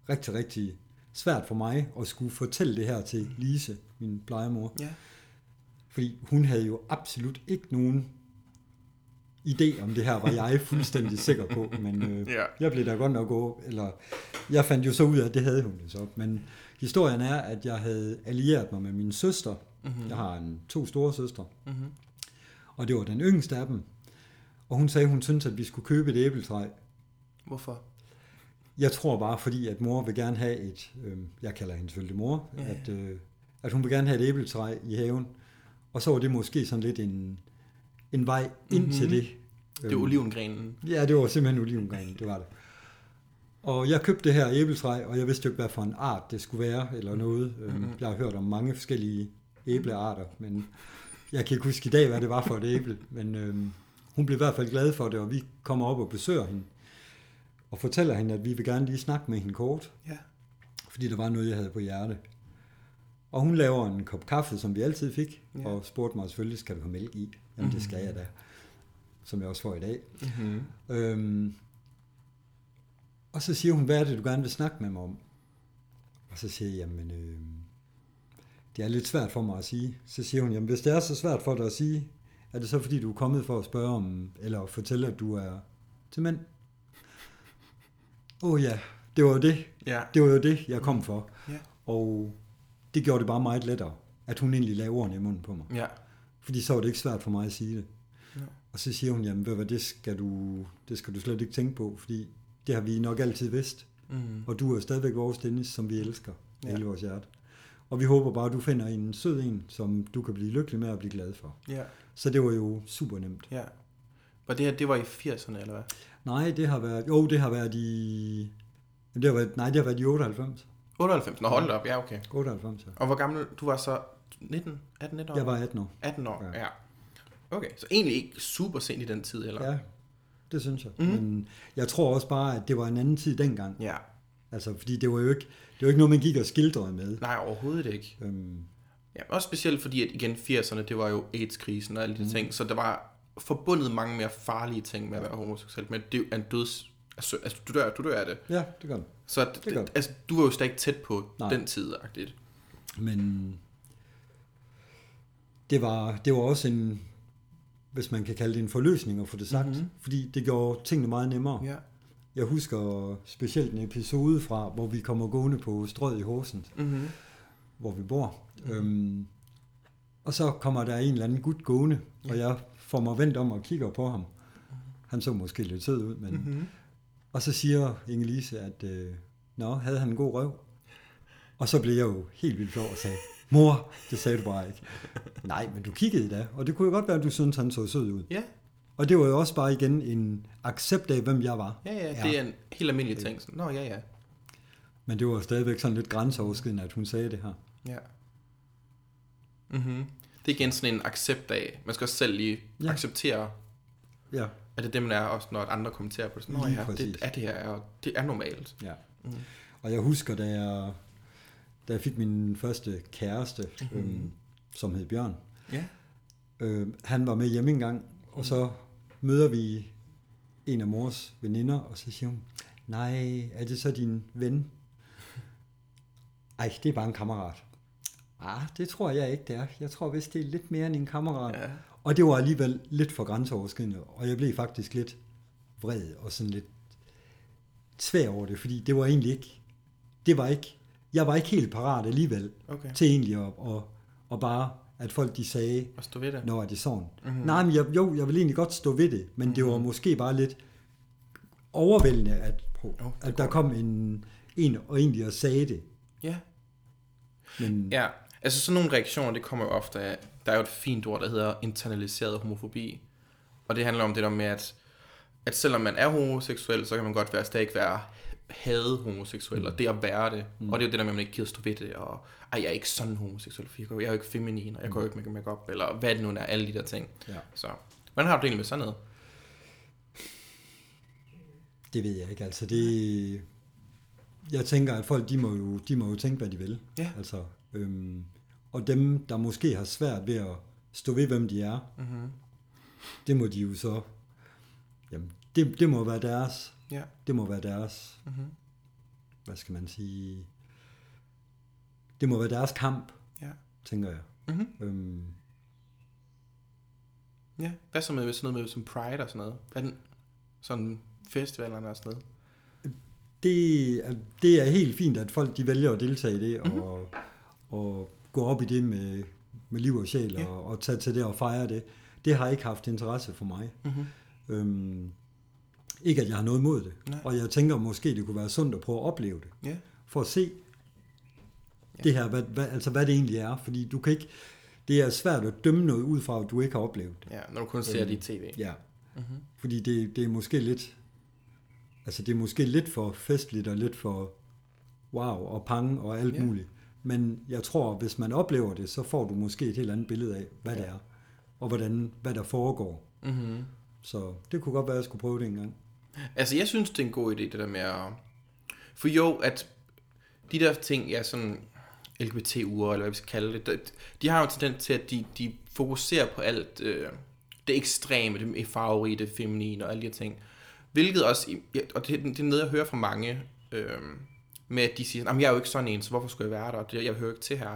[SPEAKER 4] rigtig, rigtig svært for mig at skulle fortælle det her til Lise, min plejemor.
[SPEAKER 3] Ja.
[SPEAKER 4] Fordi hun havde jo absolut ikke nogen idé om det her, var jeg fuldstændig sikker på. Men øh,
[SPEAKER 3] Ja.
[SPEAKER 4] jeg blev da godt nok gå, eller jeg fandt jo så ud af, at det havde hun jo så. Men historien er, at jeg havde allieret mig med min søster. Mm-hmm. Jeg har en, to store søstre.
[SPEAKER 3] Mm-hmm.
[SPEAKER 4] Og det var den yngste af dem. Og hun sagde, hun syntes, at vi skulle købe et æbletræ.
[SPEAKER 3] Hvorfor?
[SPEAKER 4] Jeg tror bare, fordi at mor vil gerne have et, øh, jeg kalder hende selvfølgelig mor,
[SPEAKER 3] Ja.
[SPEAKER 4] At, øh, at hun vil gerne have et æbletræ i haven. Og så var det måske sådan lidt en, en vej ind
[SPEAKER 3] Mhm.
[SPEAKER 4] mm-hmm. til det.
[SPEAKER 3] Det er olivengrenen.
[SPEAKER 4] Ja, det var simpelthen olivengrenen, det var det. Og jeg købte det her æbletræ, og jeg vidste jo ikke, hvad for en art det skulle være, eller noget. Mm-hmm. Jeg har hørt om mange forskellige æblearter, men jeg kan ikke huske i dag, hvad det var for et æble. Men øhm, hun blev i hvert fald glad for det, og vi kommer op og besøger hende. Og fortæller hende, at vi vil gerne lige snakke med hende kort,
[SPEAKER 3] Ja.
[SPEAKER 4] fordi der var noget, jeg havde på hjerte. Og hun laver en kop kaffe, som vi altid fik,
[SPEAKER 3] Ja.
[SPEAKER 4] og spurgte mig selvfølgelig, skal du have mælk i? Jamen, det skal jeg da. Som jeg også får i dag.
[SPEAKER 3] Mm-hmm.
[SPEAKER 4] Øhm, og så siger hun, hvad er det, du gerne vil snakke med mig om? Og så siger jeg, jamen, øh, det er lidt svært for mig at sige. Så siger hun, jamen, hvis det er så svært for dig at sige, er det så fordi, du er kommet for at spørge om, eller fortælle, at du er til mænd? Åh oh, ja, det var jo det.
[SPEAKER 3] Ja.
[SPEAKER 4] Det var jo det, jeg kom for.
[SPEAKER 3] Ja.
[SPEAKER 4] Og det gjorde det bare meget lettere, at hun egentlig lavede ordene i munden på mig.
[SPEAKER 3] Ja.
[SPEAKER 4] Fordi så var det ikke svært for mig at sige det.
[SPEAKER 3] Ja.
[SPEAKER 4] Og så siger hun, jamen hvad, det skal du, det skal du slet ikke tænke på, fordi det har vi nok altid vidst.
[SPEAKER 3] Mm.
[SPEAKER 4] Og du er stadigvæk vores Dennis, som vi elsker
[SPEAKER 3] Ja.
[SPEAKER 4] hele vores hjerte. Og vi håber bare, at du finder en sød en, som du kan blive lykkelig med og blive glad for.
[SPEAKER 3] Ja.
[SPEAKER 4] Så det var jo super nemt.
[SPEAKER 3] Ja. Var det her, det var i 80'erne, eller hvad?
[SPEAKER 4] Nej, det har været, jo, det har været i, det har været, nej, det har været i 98.
[SPEAKER 3] 98? Nå, hold da op. Ja, okay.
[SPEAKER 4] 98, ja.
[SPEAKER 3] Og hvor gammel? Du var så 19? 18, 19 år?
[SPEAKER 4] Jeg var 18 år.
[SPEAKER 3] 18 år, ja.
[SPEAKER 4] Ja.
[SPEAKER 3] Okay, så egentlig ikke super sent i den tid, eller?
[SPEAKER 4] Ja, det synes jeg. Mm. Men jeg tror også bare, at det var en anden tid dengang.
[SPEAKER 3] Ja.
[SPEAKER 4] Altså, fordi det var jo ikke, det var ikke noget, man gik og skildrede med.
[SPEAKER 3] Nej, overhovedet ikke.
[SPEAKER 4] Øhm,
[SPEAKER 3] Ja, også specielt fordi, at igen 80'erne, det var jo AIDS-krisen og alle de mm. ting, så der var forbundet mange mere farlige ting med at være homoseksuel, men det er en døds... Altså, altså du, dør, du dør af det.
[SPEAKER 4] ja, det gør det.
[SPEAKER 3] Så det, Det
[SPEAKER 4] det,
[SPEAKER 3] altså, du var jo stadig tæt på
[SPEAKER 4] Nej.
[SPEAKER 3] den tid, agtigt.
[SPEAKER 4] Men det var, det var også en, hvis man kan kalde det en forløsning at få det sagt,
[SPEAKER 3] Mhm.
[SPEAKER 4] mm-hmm. fordi det gjorde tingene meget nemmere.
[SPEAKER 3] Ja.
[SPEAKER 4] Jeg husker specielt en episode fra, hvor vi kommer gående på strøget i Horsens,
[SPEAKER 3] Mm-hmm.
[SPEAKER 4] hvor vi bor. Mm. Øhm, og så kommer der en eller anden gut gående, ja. og jeg får mig vendt om og kigger på ham. Han så måske lidt sød ud, men...
[SPEAKER 3] Mm-hmm.
[SPEAKER 4] Og så siger Inge-Lise, at øh, Nå, havde han en god røv? Og så blev jeg jo helt vildt flov og sagde, mor, det sagde du bare ikke. Nej, men du kiggede da, og det kunne jo godt være, at du syntes, han så sød ud.
[SPEAKER 3] Ja.
[SPEAKER 4] Og det var jo også bare igen en accept af, hvem jeg var.
[SPEAKER 3] Ja, ja, det er en helt almindelig ting. Sådan, Nå, ja, ja.
[SPEAKER 4] Men det var stadigvæk sådan lidt grænseoverskridende, at hun sagde det her.
[SPEAKER 3] Ja. Mm-hmm. Det er igen sådan en accept af, man skal også selv lige. Ja. acceptere,
[SPEAKER 4] Ja,
[SPEAKER 3] at det er det, man er, også når andre kommenterer på det. Nå ja, det
[SPEAKER 4] præcis.
[SPEAKER 3] er det her, og det er normalt.
[SPEAKER 4] ja.
[SPEAKER 3] Mm.
[SPEAKER 4] Og jeg husker, da jeg, da jeg fik min første kæreste, mm-hmm. øhm, som hed Bjørn,
[SPEAKER 3] Ja.
[SPEAKER 4] Øh, han var med hjemme en gang, og så møder vi en af mors veninder, og så siger hun, nej, er det så din ven? Ej, det er bare en kammerat. Ah, det tror jeg ikke, det er. Jeg tror vist, det er lidt mere end en kammerat.
[SPEAKER 3] Ja.
[SPEAKER 4] Og det var alligevel lidt for grænseoverskridende, og jeg blev faktisk lidt vred og sådan lidt svær over det, fordi det var egentlig ikke, det var ikke, jeg var ikke helt parat alligevel
[SPEAKER 3] Okay.
[SPEAKER 4] til egentlig at, at, at bare, at folk de sagde,
[SPEAKER 3] Og stå ved det.
[SPEAKER 4] Nå, er det sådan?
[SPEAKER 3] Mhm.
[SPEAKER 4] Mm-hmm. Nej, men jeg, jo, jeg vil egentlig godt stå ved det, men mm-hmm. det var måske bare lidt overvældende, at,
[SPEAKER 3] Jo, det
[SPEAKER 4] at der kom en, en og egentlig og sagde det.
[SPEAKER 3] Ja.
[SPEAKER 4] Men
[SPEAKER 3] Ja, Altså sådan nogle reaktioner, det kommer jo ofte af, der er jo et fint ord, der hedder internaliseret homofobi. Og det handler om det der med, at, at selvom man er homoseksuel, så kan man godt være, stadig være hade homoseksuel, mm. og det at være det. Mm. Og det er jo det der med, at man ikke gider stå ved det, og ej, jeg er ikke sådan homoseksuel, for jeg, går, jeg er jo ikke feminin, og jeg går jo ikke med makeup eller hvad det nu er, alle de der ting.
[SPEAKER 4] Ja.
[SPEAKER 3] Så, hvordan har du det egentlig med sådan noget?
[SPEAKER 4] Det ved jeg ikke. Altså det... Jeg tænker, at folk, de må jo, de må jo tænke, hvad de vil.
[SPEAKER 3] Ja.
[SPEAKER 4] Altså, øhm, og dem, der måske har svært ved at stå ved, hvem de er,
[SPEAKER 3] Mm-hmm.
[SPEAKER 4] det må de jo så... Jamen, det, det må være deres...
[SPEAKER 3] Ja.
[SPEAKER 4] Det må være deres...
[SPEAKER 3] Mm-hmm.
[SPEAKER 4] Hvad skal man sige... Det må være deres kamp,
[SPEAKER 3] Ja.
[SPEAKER 4] tænker jeg.
[SPEAKER 3] Mm-hmm.
[SPEAKER 4] Øhm,
[SPEAKER 3] Ja. Hvad så med sådan noget med som Pride og sådan noget? Hvad den, sådan festivalerne og sådan noget?
[SPEAKER 4] det, er, det er helt fint, at folk de vælger at deltage i det, mm-hmm. og, og gå op i det med, med liv og sjæl,
[SPEAKER 3] Ja.
[SPEAKER 4] ja. og, tage til det og fejre det. Det har ikke haft interesse for mig.
[SPEAKER 3] Mm-hmm.
[SPEAKER 4] Øhm, ikke at jeg har noget imod det.
[SPEAKER 3] Nej.
[SPEAKER 4] Og jeg tænker måske, det kunne være sundt at prøve at opleve det.
[SPEAKER 3] Ja.
[SPEAKER 4] For at se
[SPEAKER 3] Ja.
[SPEAKER 4] det her, hvad, hvad, altså hvad det egentlig er. Fordi du kan ikke, det er svært at dømme noget ud fra, at du ikke har oplevet det.
[SPEAKER 3] Ja, når du kun ser det i tv.
[SPEAKER 4] Ja.
[SPEAKER 3] Mm-hmm.
[SPEAKER 4] Fordi det, det er måske lidt, altså det er måske lidt for festligt og lidt for wow og pang og alt
[SPEAKER 3] ja.
[SPEAKER 4] muligt. Men jeg tror, hvis man oplever det, så får du måske et helt andet billede af, hvad
[SPEAKER 3] Ja.
[SPEAKER 4] det er, og hvordan, hvad der foregår.
[SPEAKER 3] Mm-hmm.
[SPEAKER 4] Så det kunne godt være, at jeg skulle prøve det en gang.
[SPEAKER 3] Altså, jeg synes, det er en god idé, det der med at... For jo, at de der ting, ja, sådan LGBT-uger, eller hvad vi skal kalde det, de har jo en tendens til, at de, de fokuserer på alt øh, det ekstreme, det farverige, det feminine og alle de her ting. Hvilket også, og det, det er noget, jeg hører fra mange, øh, med at de siger, at jeg er jo ikke sådan en, så hvorfor skulle jeg være der, og jeg hører ikke til her.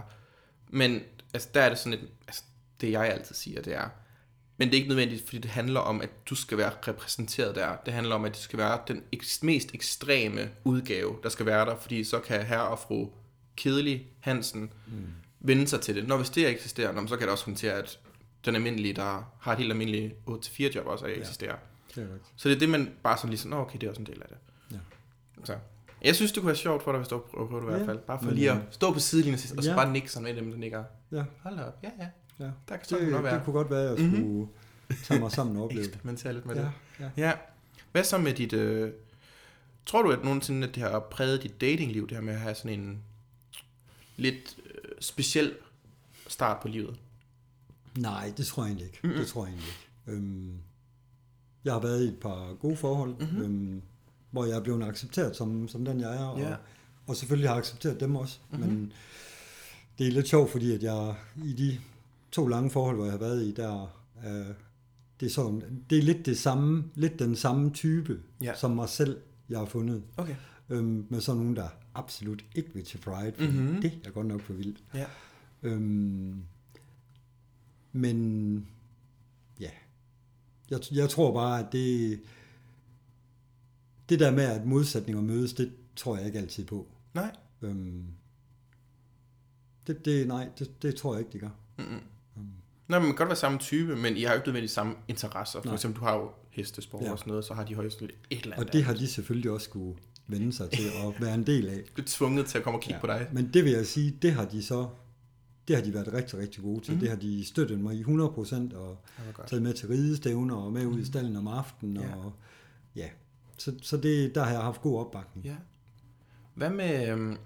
[SPEAKER 3] Men altså, der er det sådan et, altså, det jeg altid siger, det er, men det er ikke nødvendigt, fordi det handler om, at du skal være repræsenteret der. Det handler om, at det skal være den mest ekstreme udgave, der skal være der, fordi så kan herre og fru Kedelig Hansen mm. vende sig til det. Når hvis det eksisterer, så kan det også håndtere, at den almindelige, der har et helt almindeligt 8-4 job også, ikke eksisterer.
[SPEAKER 4] Det er rigtigt.
[SPEAKER 3] Så det er det, man bare sådan ligesom, Nå, okay, det er også en del af det.
[SPEAKER 4] Ja.
[SPEAKER 3] Så. Jeg synes, det kunne være sjovt for dig, hvis du prøver på det i hvert fald. Bare for
[SPEAKER 4] men,
[SPEAKER 3] lige at stå på sidelinjen og så
[SPEAKER 4] ja.
[SPEAKER 3] bare nikke sådan med dem, der nikker.
[SPEAKER 4] Ja,
[SPEAKER 3] Hold op, ja, ja.
[SPEAKER 4] ja.
[SPEAKER 3] Der kan så
[SPEAKER 4] Det,
[SPEAKER 3] nok være.
[SPEAKER 4] det kunne godt være, at jeg skulle mm-hmm. tage mig sammen og opleve
[SPEAKER 3] eksperimentere lidt med
[SPEAKER 4] Ja,
[SPEAKER 3] det.
[SPEAKER 4] ja.
[SPEAKER 3] Ja. Hvad så med dit... Øh, tror du, at nogensinde, at det har præget dit datingliv, det her med at have sådan en lidt øh, speciel start på livet?
[SPEAKER 4] Nej, det tror jeg egentlig ikke.
[SPEAKER 3] Mhm.
[SPEAKER 4] Mm-hmm. Det tror jeg egentlig ikke. Øhm, jeg har været i et par gode forhold,
[SPEAKER 3] Mhm.
[SPEAKER 4] mm-hmm. øhm, hvor jeg er blevet accepteret som, som den, jeg er, og,
[SPEAKER 3] Ja.
[SPEAKER 4] og selvfølgelig har jeg accepteret dem også.
[SPEAKER 3] Mhm.
[SPEAKER 4] Mm-hmm. Men det er lidt sjovt, fordi at jeg i de to lange forhold, hvor jeg har været i, der øh, det er, sådan, det er lidt, det samme, lidt den samme type,
[SPEAKER 3] Ja.
[SPEAKER 4] som mig selv, jeg har fundet.
[SPEAKER 3] Okay.
[SPEAKER 4] Øhm, med sådan nogen, der absolut ikke vil til Pride,
[SPEAKER 3] Mhm.
[SPEAKER 4] mm-hmm. det er godt nok for vildt.
[SPEAKER 3] Ja.
[SPEAKER 4] Øhm, men ja, jeg, jeg tror bare, at det, det der med, at modsætninger mødes, det tror jeg ikke altid på.
[SPEAKER 3] Nej.
[SPEAKER 4] Øhm, det, det, nej, det, det tror jeg ikke, de gør.
[SPEAKER 3] Mm-mm. Nå, men man kan godt være samme type, men I har jo ikke nødvendigvis samme interesser. For
[SPEAKER 4] Nej.
[SPEAKER 3] eksempel, du har jo hestesport
[SPEAKER 4] Ja.
[SPEAKER 3] og sådan noget, så har de højst et eller andet.
[SPEAKER 4] Og det har de selvfølgelig også skulle vende sig til at være en del af.
[SPEAKER 3] Du er tvunget til at komme og kigge ja. på dig.
[SPEAKER 4] Men det vil jeg sige, det har de så, det har de været rigtig, rigtig gode til.
[SPEAKER 3] Mhm.
[SPEAKER 4] Mm. Det har de støttet mig i 100 procent, og taget med til ridestævner, og med ud i stallen om aftenen,
[SPEAKER 3] Ja.
[SPEAKER 4] og ja. Så, så det, der har jeg haft god opbakning.
[SPEAKER 3] Ja. Hvad med... Øhm,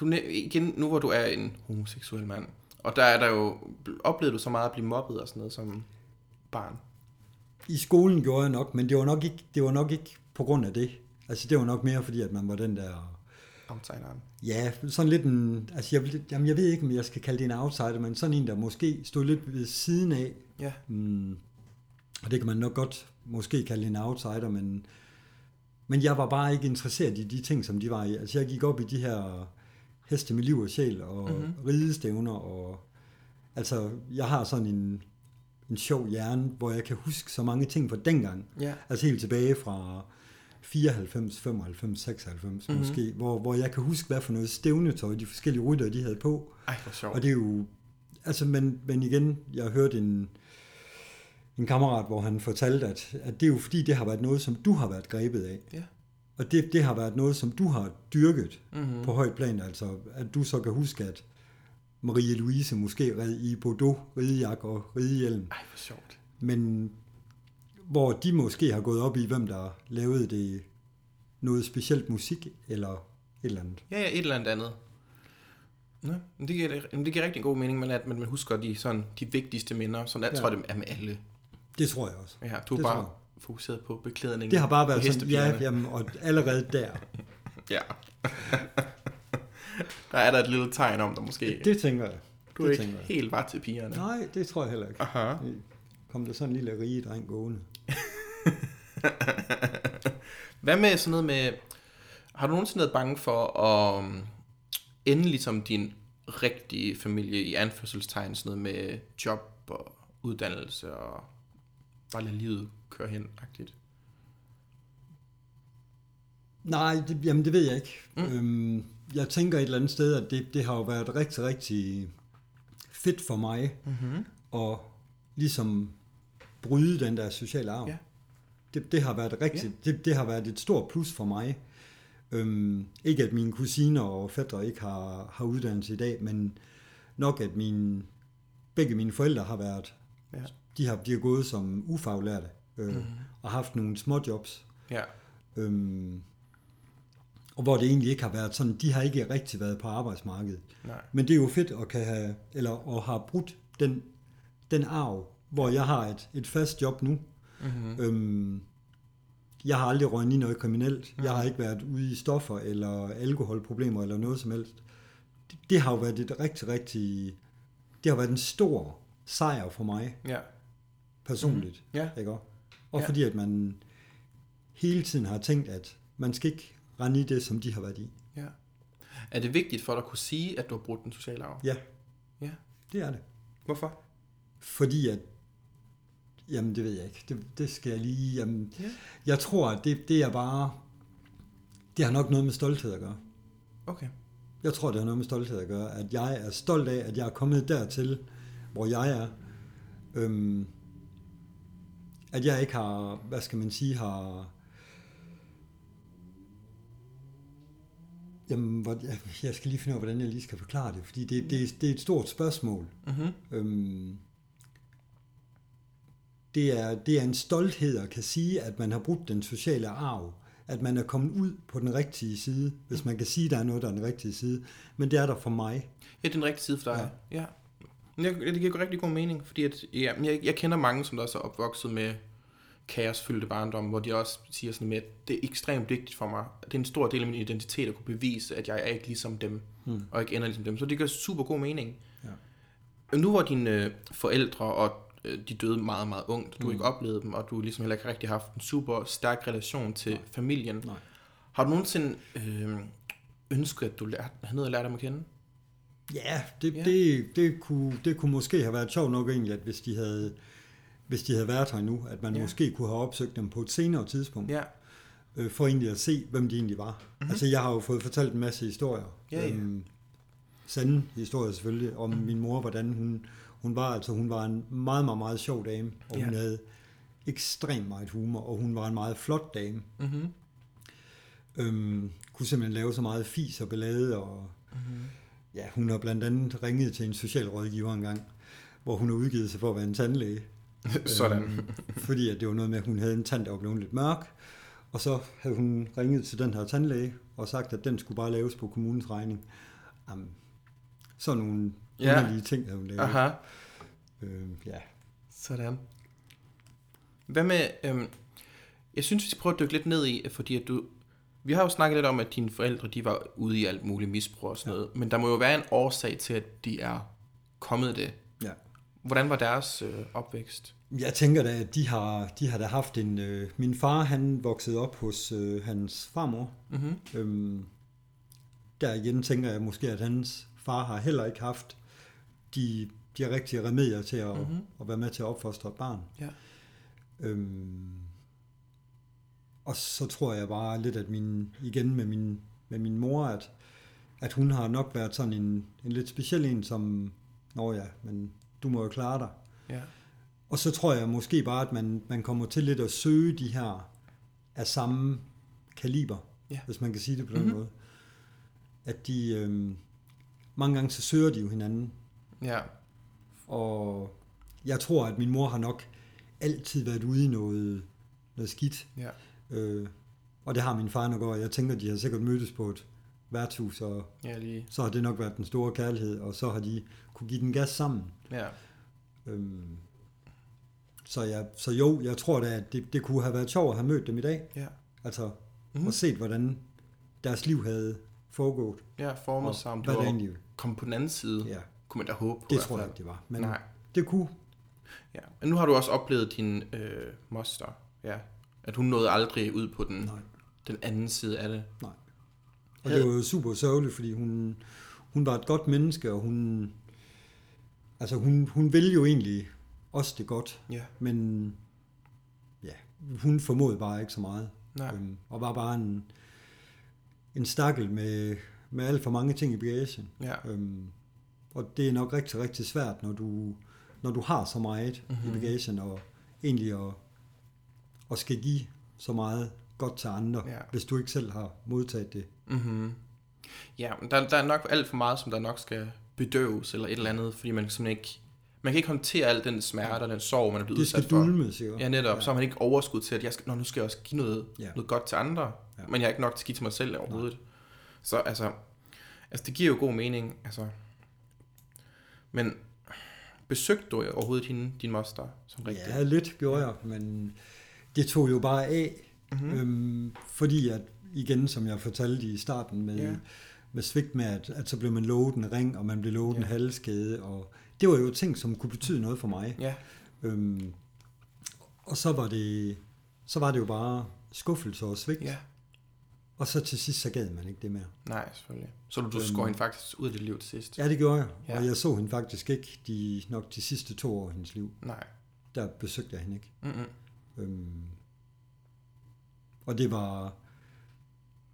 [SPEAKER 3] du, igen, nu hvor du er en homoseksuel mand, og der er der jo... Oplevede du så meget at blive mobbet og sådan noget som barn?
[SPEAKER 4] I skolen gjorde jeg nok, men det var nok ikke, det var nok ikke på grund af det. Altså det var nok mere fordi, at man var den der,
[SPEAKER 3] Outsideren.
[SPEAKER 4] ja, sådan lidt en, altså jeg, jamen jeg ved ikke, om jeg skal kalde det en outsider, men sådan en, der måske stod lidt ved siden af.
[SPEAKER 3] Ja.
[SPEAKER 4] Mm, og det kan man nok godt måske kalde en outsider, men, men jeg var bare ikke interesseret i de ting, som de var i. Altså jeg gik op i de her heste med liv og sjæl, og
[SPEAKER 3] Mhm.
[SPEAKER 4] mm-hmm. ridestævner, og altså jeg har sådan en, en sjov hjerne, hvor jeg kan huske så mange ting fra dengang.
[SPEAKER 3] Ja.
[SPEAKER 4] Altså helt tilbage fra 94, 95, 96
[SPEAKER 3] Mhm.
[SPEAKER 4] mm-hmm. måske, hvor, hvor jeg kan huske, hvad for noget stævnetøj de forskellige rytter, de havde på.
[SPEAKER 3] Ej, hvor sjovt.
[SPEAKER 4] Og det er jo, altså, men, men igen, jeg har hørt en, en kammerat, hvor han fortalte, at, at det er jo fordi, det har været noget, som du har været grebet af.
[SPEAKER 3] Ja.
[SPEAKER 4] Og det, det har været noget, som du har dyrket
[SPEAKER 3] Mm-hmm.
[SPEAKER 4] mm. på højt plan, altså at du så kan huske, at Marie Louise måske red i Bordeaux, ridejak og ridehjelm.
[SPEAKER 3] Ej, hvor sjovt.
[SPEAKER 4] Men hvor de måske har gået op i, hvem der lavede det noget specielt musik, eller et eller andet.
[SPEAKER 3] Ja, ja, et eller andet andet. Nå, men det giver, men det giver rigtig god mening, men at man husker de, sådan, de vigtigste minder. Sådan, jeg
[SPEAKER 4] Ja.
[SPEAKER 3] tror, det er med alle.
[SPEAKER 4] Det tror jeg også.
[SPEAKER 3] Ja, du
[SPEAKER 4] Det
[SPEAKER 3] bare fokuseret på beklædningen.
[SPEAKER 4] Det har bare været sådan, ja, jamen, og allerede der.
[SPEAKER 3] ja. der er der et lille tegn om, der måske...
[SPEAKER 4] Det tænker jeg.
[SPEAKER 3] du er
[SPEAKER 4] det
[SPEAKER 3] ikke helt var til pigerne.
[SPEAKER 4] Nej, det tror jeg heller ikke.
[SPEAKER 3] Aha.
[SPEAKER 4] Kom der sådan en lille rige dreng gående.
[SPEAKER 3] Hvad med sådan noget med... Har du nogensinde været bange for at um, ende ligesom din rigtige familie i anførselstegn, sådan noget med job og uddannelse og bare lade livet køre hen -agtigt?
[SPEAKER 4] Nej, det, jamen det ved jeg ikke. Mm. Øhm, jeg tænker et eller andet sted, at det, det har jo været rigtig, rigtig fedt for mig
[SPEAKER 3] Mm-hmm.
[SPEAKER 4] at ligesom bryde den der sociale arv.
[SPEAKER 3] Ja.
[SPEAKER 4] Det, det har været rigtigt. Det, det har været et stort plus for mig. Øhm, ikke at mine kusiner og fædre ikke har, har uddannelse i dag, men nok at mine, begge mine forældre har været,
[SPEAKER 3] Ja.
[SPEAKER 4] de har, de har gået som ufaglærte øh,
[SPEAKER 3] Mhm.
[SPEAKER 4] mm. og haft nogle små jobs.
[SPEAKER 3] Ja.
[SPEAKER 4] Øhm, og hvor det egentlig ikke har været sådan, de har ikke rigtig været på arbejdsmarkedet.
[SPEAKER 3] Nej.
[SPEAKER 4] Men det er jo fedt at kan have, eller at have brudt den, den arv, hvor jeg har et, et fast job nu.
[SPEAKER 3] Mm-hmm.
[SPEAKER 4] Øhm, jeg har aldrig røget i noget kriminelt. Jeg har ikke været ude i stoffer eller alkoholproblemer eller noget som helst. Det, det har jo været et rigtig, rigtig... Det har været en stor sejr for mig
[SPEAKER 3] Ja.
[SPEAKER 4] personligt.
[SPEAKER 3] Ja.
[SPEAKER 4] Ikke? Og
[SPEAKER 3] Ja.
[SPEAKER 4] fordi at man hele tiden har tænkt, at man skal ikke rende i det, som de har været i.
[SPEAKER 3] ja. Er det vigtigt for dig at kunne sige, at du har brudt den sociale arv?
[SPEAKER 4] Ja,
[SPEAKER 3] Ja.
[SPEAKER 4] det er det.
[SPEAKER 3] Hvorfor?
[SPEAKER 4] Fordi at, jamen det ved jeg ikke, det, det skal jeg lige, jamen,
[SPEAKER 3] Ja.
[SPEAKER 4] jeg tror, at det, det er bare, det har nok noget med stolthed at gøre.
[SPEAKER 3] Okay.
[SPEAKER 4] Jeg tror, det har noget med stolthed at gøre, at jeg er stolt af, at jeg er kommet dertil, hvor jeg er. Øhm, at jeg ikke har, hvad skal man sige, har... Jamen, hvor, jeg- skal lige finde ud af, hvordan jeg lige skal forklare det, fordi det, det, det er et stort spørgsmål.
[SPEAKER 3] Mm-hmm.
[SPEAKER 4] Øhm, det, er, det er en stolthed at kan sige, at man har brudt den sociale arv. At man er kommet ud på den rigtige side, hvis man kan sige, at der er noget, der er den rigtige side. Men det er der for mig.
[SPEAKER 3] Ja, det er den rigtige side for dig. Ja. ja. Jeg, det giver rigtig god mening, fordi at, ja, jeg, jeg kender mange, som der også er opvokset med kaosfyldte barndom, hvor de også siger sådan med, at det er ekstremt vigtigt for mig. Det er en stor del af min identitet at kunne bevise, at jeg er ikke ligesom dem,
[SPEAKER 4] Mm.
[SPEAKER 3] og ikke ender ligesom dem. Så det gør super god mening.
[SPEAKER 4] Ja.
[SPEAKER 3] Nu hvor dine øh, forældre, og øh, de døde meget, meget ungt, du har
[SPEAKER 4] Mm.
[SPEAKER 3] ikke oplevet dem, og du ligesom heller ikke rigtig haft en super stærk relation til
[SPEAKER 4] Nej.
[SPEAKER 3] familien.
[SPEAKER 4] Nej.
[SPEAKER 3] Har du nogensinde øh, ønsket, at du lærte, havde noget at lære dem at kende?
[SPEAKER 4] Ja, det,
[SPEAKER 3] Ja.
[SPEAKER 4] Det, det, kunne, det kunne måske have været sjovt nok egentlig, at hvis de havde, hvis de havde været her nu, at man
[SPEAKER 3] ja.
[SPEAKER 4] måske kunne have opsøgt dem på et senere tidspunkt,
[SPEAKER 3] Ja.
[SPEAKER 4] øh, for egentlig at se, hvem de egentlig var. Mm-hmm. Altså, jeg har jo fået fortalt en masse historier.
[SPEAKER 3] Ja, ja.
[SPEAKER 4] Øhm, sande historier selvfølgelig, om mm. min mor, hvordan hun, hun var. Altså, hun var en meget, meget, meget sjov dame, og
[SPEAKER 3] Ja.
[SPEAKER 4] hun havde ekstremt meget humor, og hun var en meget flot dame.
[SPEAKER 3] Mm-hmm.
[SPEAKER 4] Øhm, kunne simpelthen lave så meget fis og ballade, og
[SPEAKER 3] Mm-hmm.
[SPEAKER 4] Ja, hun har blandt andet ringet til en socialrådgiver engang, hvor hun har udgivet sig for at være en tandlæge.
[SPEAKER 3] Sådan.
[SPEAKER 4] Øhm, fordi at det var noget med, at hun havde en tand, der var blevet lidt mørk, og så havde hun ringet til den her tandlæge og sagt, at den skulle bare laves på kommunens regning. Jamen, sådan nogle
[SPEAKER 3] ja.
[SPEAKER 4] underlige ting, havde hun lavet.
[SPEAKER 3] Aha.
[SPEAKER 4] Øhm, ja.
[SPEAKER 3] Sådan. Hvad med, øhm, jeg synes, vi skal prøve at dykke lidt ned i, fordi at du, vi har jo snakket lidt om, at dine forældre, de var ude i alt muligt misbrug og sådan
[SPEAKER 4] Ja.
[SPEAKER 3] noget, men der må jo være en årsag til, at de er kommet det.
[SPEAKER 4] ja.
[SPEAKER 3] Hvordan var deres øh, opvækst?
[SPEAKER 4] Jeg tænker da, at de har, de har da haft en... Øh, min far, han voksede op hos øh, hans farmor.
[SPEAKER 3] Mm-hmm.
[SPEAKER 4] Øhm, der igen tænker jeg måske, at hans far har heller ikke haft de, de rigtige remedier til at,
[SPEAKER 3] Mhm.
[SPEAKER 4] mm-hmm. at være med til at opfostre et barn.
[SPEAKER 3] Ja.
[SPEAKER 4] Øhm, og så tror jeg bare lidt, at min, igen med min, med min mor, at, at hun har nok været sådan en, en lidt speciel en, som, nå ja, men du må jo klare dig.
[SPEAKER 3] Ja.
[SPEAKER 4] Og så tror jeg måske bare, at man, man kommer til lidt at søge de her af samme kaliber,
[SPEAKER 3] Ja.
[SPEAKER 4] hvis man kan sige det på den
[SPEAKER 3] Mhm.
[SPEAKER 4] måde. At de, øhm, mange gange så søger de jo hinanden.
[SPEAKER 3] Ja.
[SPEAKER 4] Og jeg tror, at min mor har nok altid været ude i noget, noget skidt.
[SPEAKER 3] Ja.
[SPEAKER 4] Øh, og det har min far nok også. Jeg tænker, de har sikkert mødtes på et værtshus, og
[SPEAKER 3] Ja, lige.
[SPEAKER 4] så har det nok været den store kærlighed, og så har de kunne give den gas sammen.
[SPEAKER 3] Ja.
[SPEAKER 4] Øhm, så, jeg, så jo, jeg tror da, at det, det kunne have været sjovt at have mødt dem i dag.
[SPEAKER 3] Ja.
[SPEAKER 4] Altså,
[SPEAKER 3] Mhm.
[SPEAKER 4] mm. og set, hvordan deres liv havde foregået.
[SPEAKER 3] Ja, formet om
[SPEAKER 4] hvad det egentlig
[SPEAKER 3] kommet på den anden side.
[SPEAKER 4] Ja,
[SPEAKER 3] Kunne man da håbe på.
[SPEAKER 4] det tror jeg ikke, det var. Men
[SPEAKER 3] Nej.
[SPEAKER 4] det kunne.
[SPEAKER 3] Ja. Men nu har du også oplevet din øh, moster. Ja. At hun nåede aldrig ud på den,
[SPEAKER 4] Nej.
[SPEAKER 3] den anden side af det.
[SPEAKER 4] Nej. Og det var jo super sørgeligt, fordi hun, hun var et godt menneske, og hun, altså hun, hun ville jo egentlig også det godt,
[SPEAKER 3] Ja.
[SPEAKER 4] men ja, hun formåede bare ikke så meget.
[SPEAKER 3] Nej.
[SPEAKER 4] Øhm, og var bare en, en stakkel med, med alt for mange ting i bagagen.
[SPEAKER 3] Ja.
[SPEAKER 4] Øhm, og det er nok rigtig, rigtig svært, når du, når du har så meget
[SPEAKER 3] Mhm.
[SPEAKER 4] mm-hmm. i bagagen, og egentlig at, at skal give så meget godt til andre,
[SPEAKER 3] Ja.
[SPEAKER 4] hvis du ikke selv har modtaget det.
[SPEAKER 3] Mm-hmm. Ja, der, der er nok alt for meget, som der nok skal bedøves eller et eller andet, fordi man simpelthen ikke... Man kan ikke håndtere al den smerte og den sorg, man er blevet
[SPEAKER 4] Det skal
[SPEAKER 3] udsat for.
[SPEAKER 4] dulmes, ikke?
[SPEAKER 3] Ja, netop. Ja. Så har man ikke overskud til, at jeg skal, Nå, nu skal jeg også give noget, ja. Noget godt til andre, ja. Men jeg har ikke nok til at give til mig selv overhovedet. Nej. Så altså, altså, det giver jo god mening. Altså. Men besøgte du overhovedet hende, din moster, som rigtigt?
[SPEAKER 4] Ja, lidt gjorde jeg, men det tog jo bare af,
[SPEAKER 3] Mhm.
[SPEAKER 4] mm-hmm. øhm, fordi at, igen, som jeg fortalte i starten med,
[SPEAKER 3] Ja.
[SPEAKER 4] med svigt med, at, at så blev man lovet en ring, og man blev lovet
[SPEAKER 3] Ja.
[SPEAKER 4] en halskæde, og det var jo ting, som kunne betyde noget for mig.
[SPEAKER 3] Ja,
[SPEAKER 4] Øhm, og så var det så var det jo bare skuffelse og svigt,
[SPEAKER 3] ja.
[SPEAKER 4] og så til sidst, så gad man ikke det mere.
[SPEAKER 3] Nej, selvfølgelig. Så du, du
[SPEAKER 4] Øhm.
[SPEAKER 3] skår hende faktisk ud af dit liv til sidst?
[SPEAKER 4] Ja, det gjorde jeg,
[SPEAKER 3] Ja.
[SPEAKER 4] og jeg så hende faktisk ikke de, nok de sidste to år af hendes liv.
[SPEAKER 3] Nej.
[SPEAKER 4] Der besøgte jeg hende ikke.
[SPEAKER 3] Mm-mm.
[SPEAKER 4] Øhm, og det var,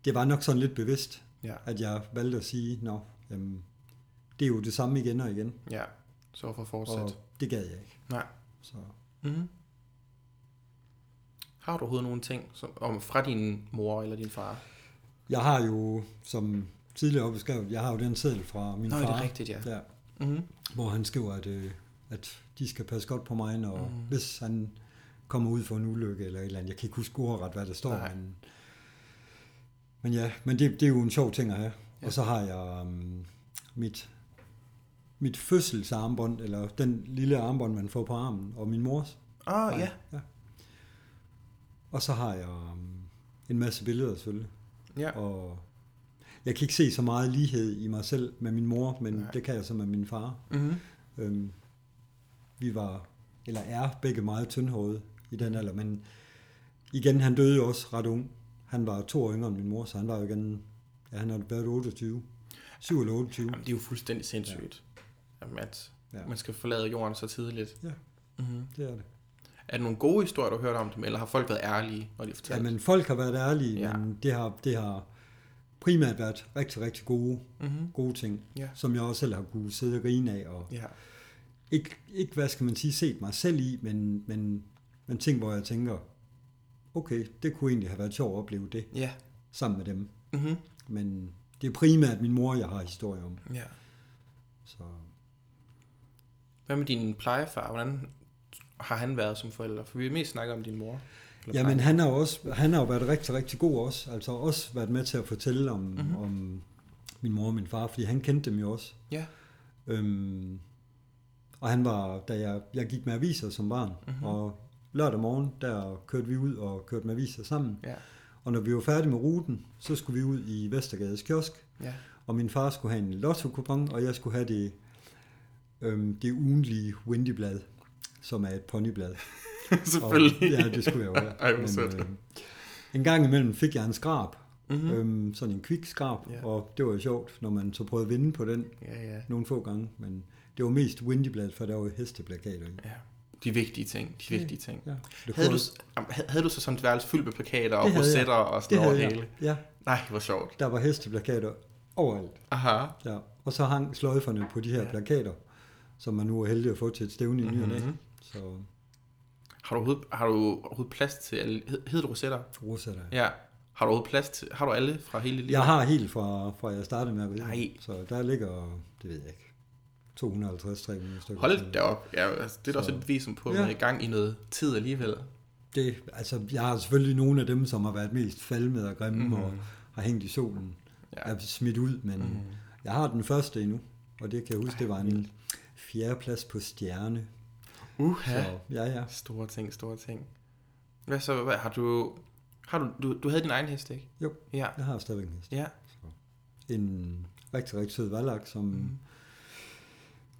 [SPEAKER 4] det var nok sådan lidt bevidst,
[SPEAKER 3] Ja,
[SPEAKER 4] at jeg valgte at sige, nå, jamen, det er jo det samme igen og igen,
[SPEAKER 3] ja. Så for at fortsætte.
[SPEAKER 4] og det gad jeg ikke.
[SPEAKER 3] Nej.
[SPEAKER 4] Så,
[SPEAKER 3] Mm-hmm. Har du overhovedet nogle ting som, om, fra din mor eller din far?
[SPEAKER 4] jeg har jo, som tidligere beskrevet, jeg har jo den seddel fra min
[SPEAKER 3] Nå, er det
[SPEAKER 4] far,
[SPEAKER 3] rigtigt, ja.
[SPEAKER 4] ja,
[SPEAKER 3] Mm-hmm.
[SPEAKER 4] hvor han skriver, at, øh, at de skal passe godt på mig, når,
[SPEAKER 3] Mm.
[SPEAKER 4] mm. hvis han kommer ud for en ulykke eller et eller andet. Jeg kan ikke huske ordret, hvad der står,
[SPEAKER 3] Nej.
[SPEAKER 4] men, men ja, men det, det er jo en sjov ting at have.
[SPEAKER 3] Ja.
[SPEAKER 4] Og så har jeg um, mit, mit fødselsarmbånd, eller den lille armbånd, man får på armen, og min mors.
[SPEAKER 3] Ah, ja.
[SPEAKER 4] ja. Og så har jeg um, en masse billeder selvfølgelig.
[SPEAKER 3] Ja.
[SPEAKER 4] Og jeg kan ikke se så meget lighed i mig selv med min mor, men.
[SPEAKER 3] Nej.
[SPEAKER 4] det kan jeg så med min far.
[SPEAKER 3] Mm-hmm.
[SPEAKER 4] Øhm, vi var, eller er begge meget tyndhårede i den alder, men igen, han døde jo også ret ung. Han var to år yngre end min mor, så han var jo igen, ja, han har været 28. 7 eller 28.
[SPEAKER 3] Jamen, det er jo fuldstændig sindssygt, ja. Jamen, at ja. Man skal forlade jorden så tidligt.
[SPEAKER 4] Ja.
[SPEAKER 3] Mm-hmm.
[SPEAKER 4] Det er det.
[SPEAKER 3] Er det nogle gode historier, du har hørt om dem, eller har folk været ærlige, når de fortalt?
[SPEAKER 4] Ja, men folk har været ærlige,
[SPEAKER 3] ja.
[SPEAKER 4] men det har, det har primært været rigtig, rigtig gode,
[SPEAKER 3] mm-hmm.
[SPEAKER 4] gode ting,
[SPEAKER 3] Ja.
[SPEAKER 4] som jeg også selv har kunne sidde og grine af, og
[SPEAKER 3] Ja.
[SPEAKER 4] ikke, ikke, hvad skal man sige, set mig selv i, men, men, men ting, hvor jeg tænker, okay, det kunne egentlig have været sjovt at opleve det
[SPEAKER 3] Ja.
[SPEAKER 4] sammen med dem.
[SPEAKER 3] Mm-hmm.
[SPEAKER 4] Men det er primært min mor, jeg har historie om.
[SPEAKER 3] ja.
[SPEAKER 4] Så
[SPEAKER 3] Hvad med din plejefar? Hvordan har han været som forælder? For vi har mest snakket om din mor.
[SPEAKER 4] Jamen, han har, også, han har jo været rigtig, rigtig god også. Altså også været med til at fortælle om,
[SPEAKER 3] Mhm.
[SPEAKER 4] mm-hmm. om min mor og min far, fordi han kendte dem jo også.
[SPEAKER 3] Ja.
[SPEAKER 4] Øhm, og han var, da jeg, jeg gik med aviser som barn,
[SPEAKER 3] Mhm.
[SPEAKER 4] mm-hmm. og lørdag morgen, der kørte vi ud og kørte med aviser sammen.
[SPEAKER 3] Ja.
[SPEAKER 4] Og når vi var færdige med ruten, så skulle vi ud i Vestergades kiosk,
[SPEAKER 3] Ja.
[SPEAKER 4] og min far skulle have en lotto og jeg skulle have det, øhm, det ugenlige Windy-blad, som er et ponyblad.
[SPEAKER 3] Selvfølgelig.
[SPEAKER 4] Og, ja, det skulle jeg jo have.
[SPEAKER 3] Ej, sødt.
[SPEAKER 4] øh, en gang imellem fik jeg en skrab,
[SPEAKER 3] Mm-hmm.
[SPEAKER 4] mm. øhm, sådan en kvik skrab,
[SPEAKER 3] Ja.
[SPEAKER 4] ja. og det var jo sjovt, når man så prøvede at vinde på den
[SPEAKER 3] Ja, ja.
[SPEAKER 4] nogle få gange, men det var mest Windy-blad, for der var jo hesteplakater i.
[SPEAKER 3] ja. De vigtige ting. De vigtige ting.
[SPEAKER 4] Ja. Det,
[SPEAKER 3] Havde du, havde du så sådan et værelse fyldt med plakater og
[SPEAKER 4] jeg.
[SPEAKER 3] rosetter og sådan
[SPEAKER 4] det
[SPEAKER 3] noget hele?
[SPEAKER 4] jeg. Ja,
[SPEAKER 3] Nej, hvor sjovt.
[SPEAKER 4] der var hesteplakater overalt.
[SPEAKER 3] Aha.
[SPEAKER 4] Ja. Og så hang sløjferne på de her
[SPEAKER 3] Ja.
[SPEAKER 4] ja. plakater, som man nu er heldig at få til et stævne i.
[SPEAKER 3] Mhm.
[SPEAKER 4] Så
[SPEAKER 3] Har du overhovedet, har du overhovedet plads til alle... hed- Hedder det rosetter?
[SPEAKER 4] rosatter.
[SPEAKER 3] Ja. Har du overhovedet plads til, har du alle fra hele dit liv?
[SPEAKER 4] Jeg har helt fra, fra jeg startede med at ride.
[SPEAKER 3] Nej.
[SPEAKER 4] Så der ligger, det ved jeg ikke, 250-300 stykker.
[SPEAKER 3] Hold da op. Ja, altså, det er da også
[SPEAKER 4] Så-
[SPEAKER 3] et visum på at
[SPEAKER 4] Ja.
[SPEAKER 3] være i gang i noget tid alligevel.
[SPEAKER 4] Det, altså, jeg har selvfølgelig nogle af dem, som har været mest falmede og grimme
[SPEAKER 3] Mhm.
[SPEAKER 4] mm. og har hængt i solen,
[SPEAKER 3] Ja.
[SPEAKER 4] er smidt ud, men
[SPEAKER 3] Mhm.
[SPEAKER 4] mm. jeg har den første endnu, og det kan jeg huske, det var en fjerde plads på stjerne.
[SPEAKER 3] Uha.
[SPEAKER 4] Så, ja, ja.
[SPEAKER 3] Store ting, store ting. Hvad så, hvad, har du, har du, du, du havde din egen hest, ikke?
[SPEAKER 4] Jo.
[SPEAKER 3] Ja.
[SPEAKER 4] Jeg har stadigvæk en hest.
[SPEAKER 3] Ja.
[SPEAKER 4] En rigtig, rigtig sød valak, som mm.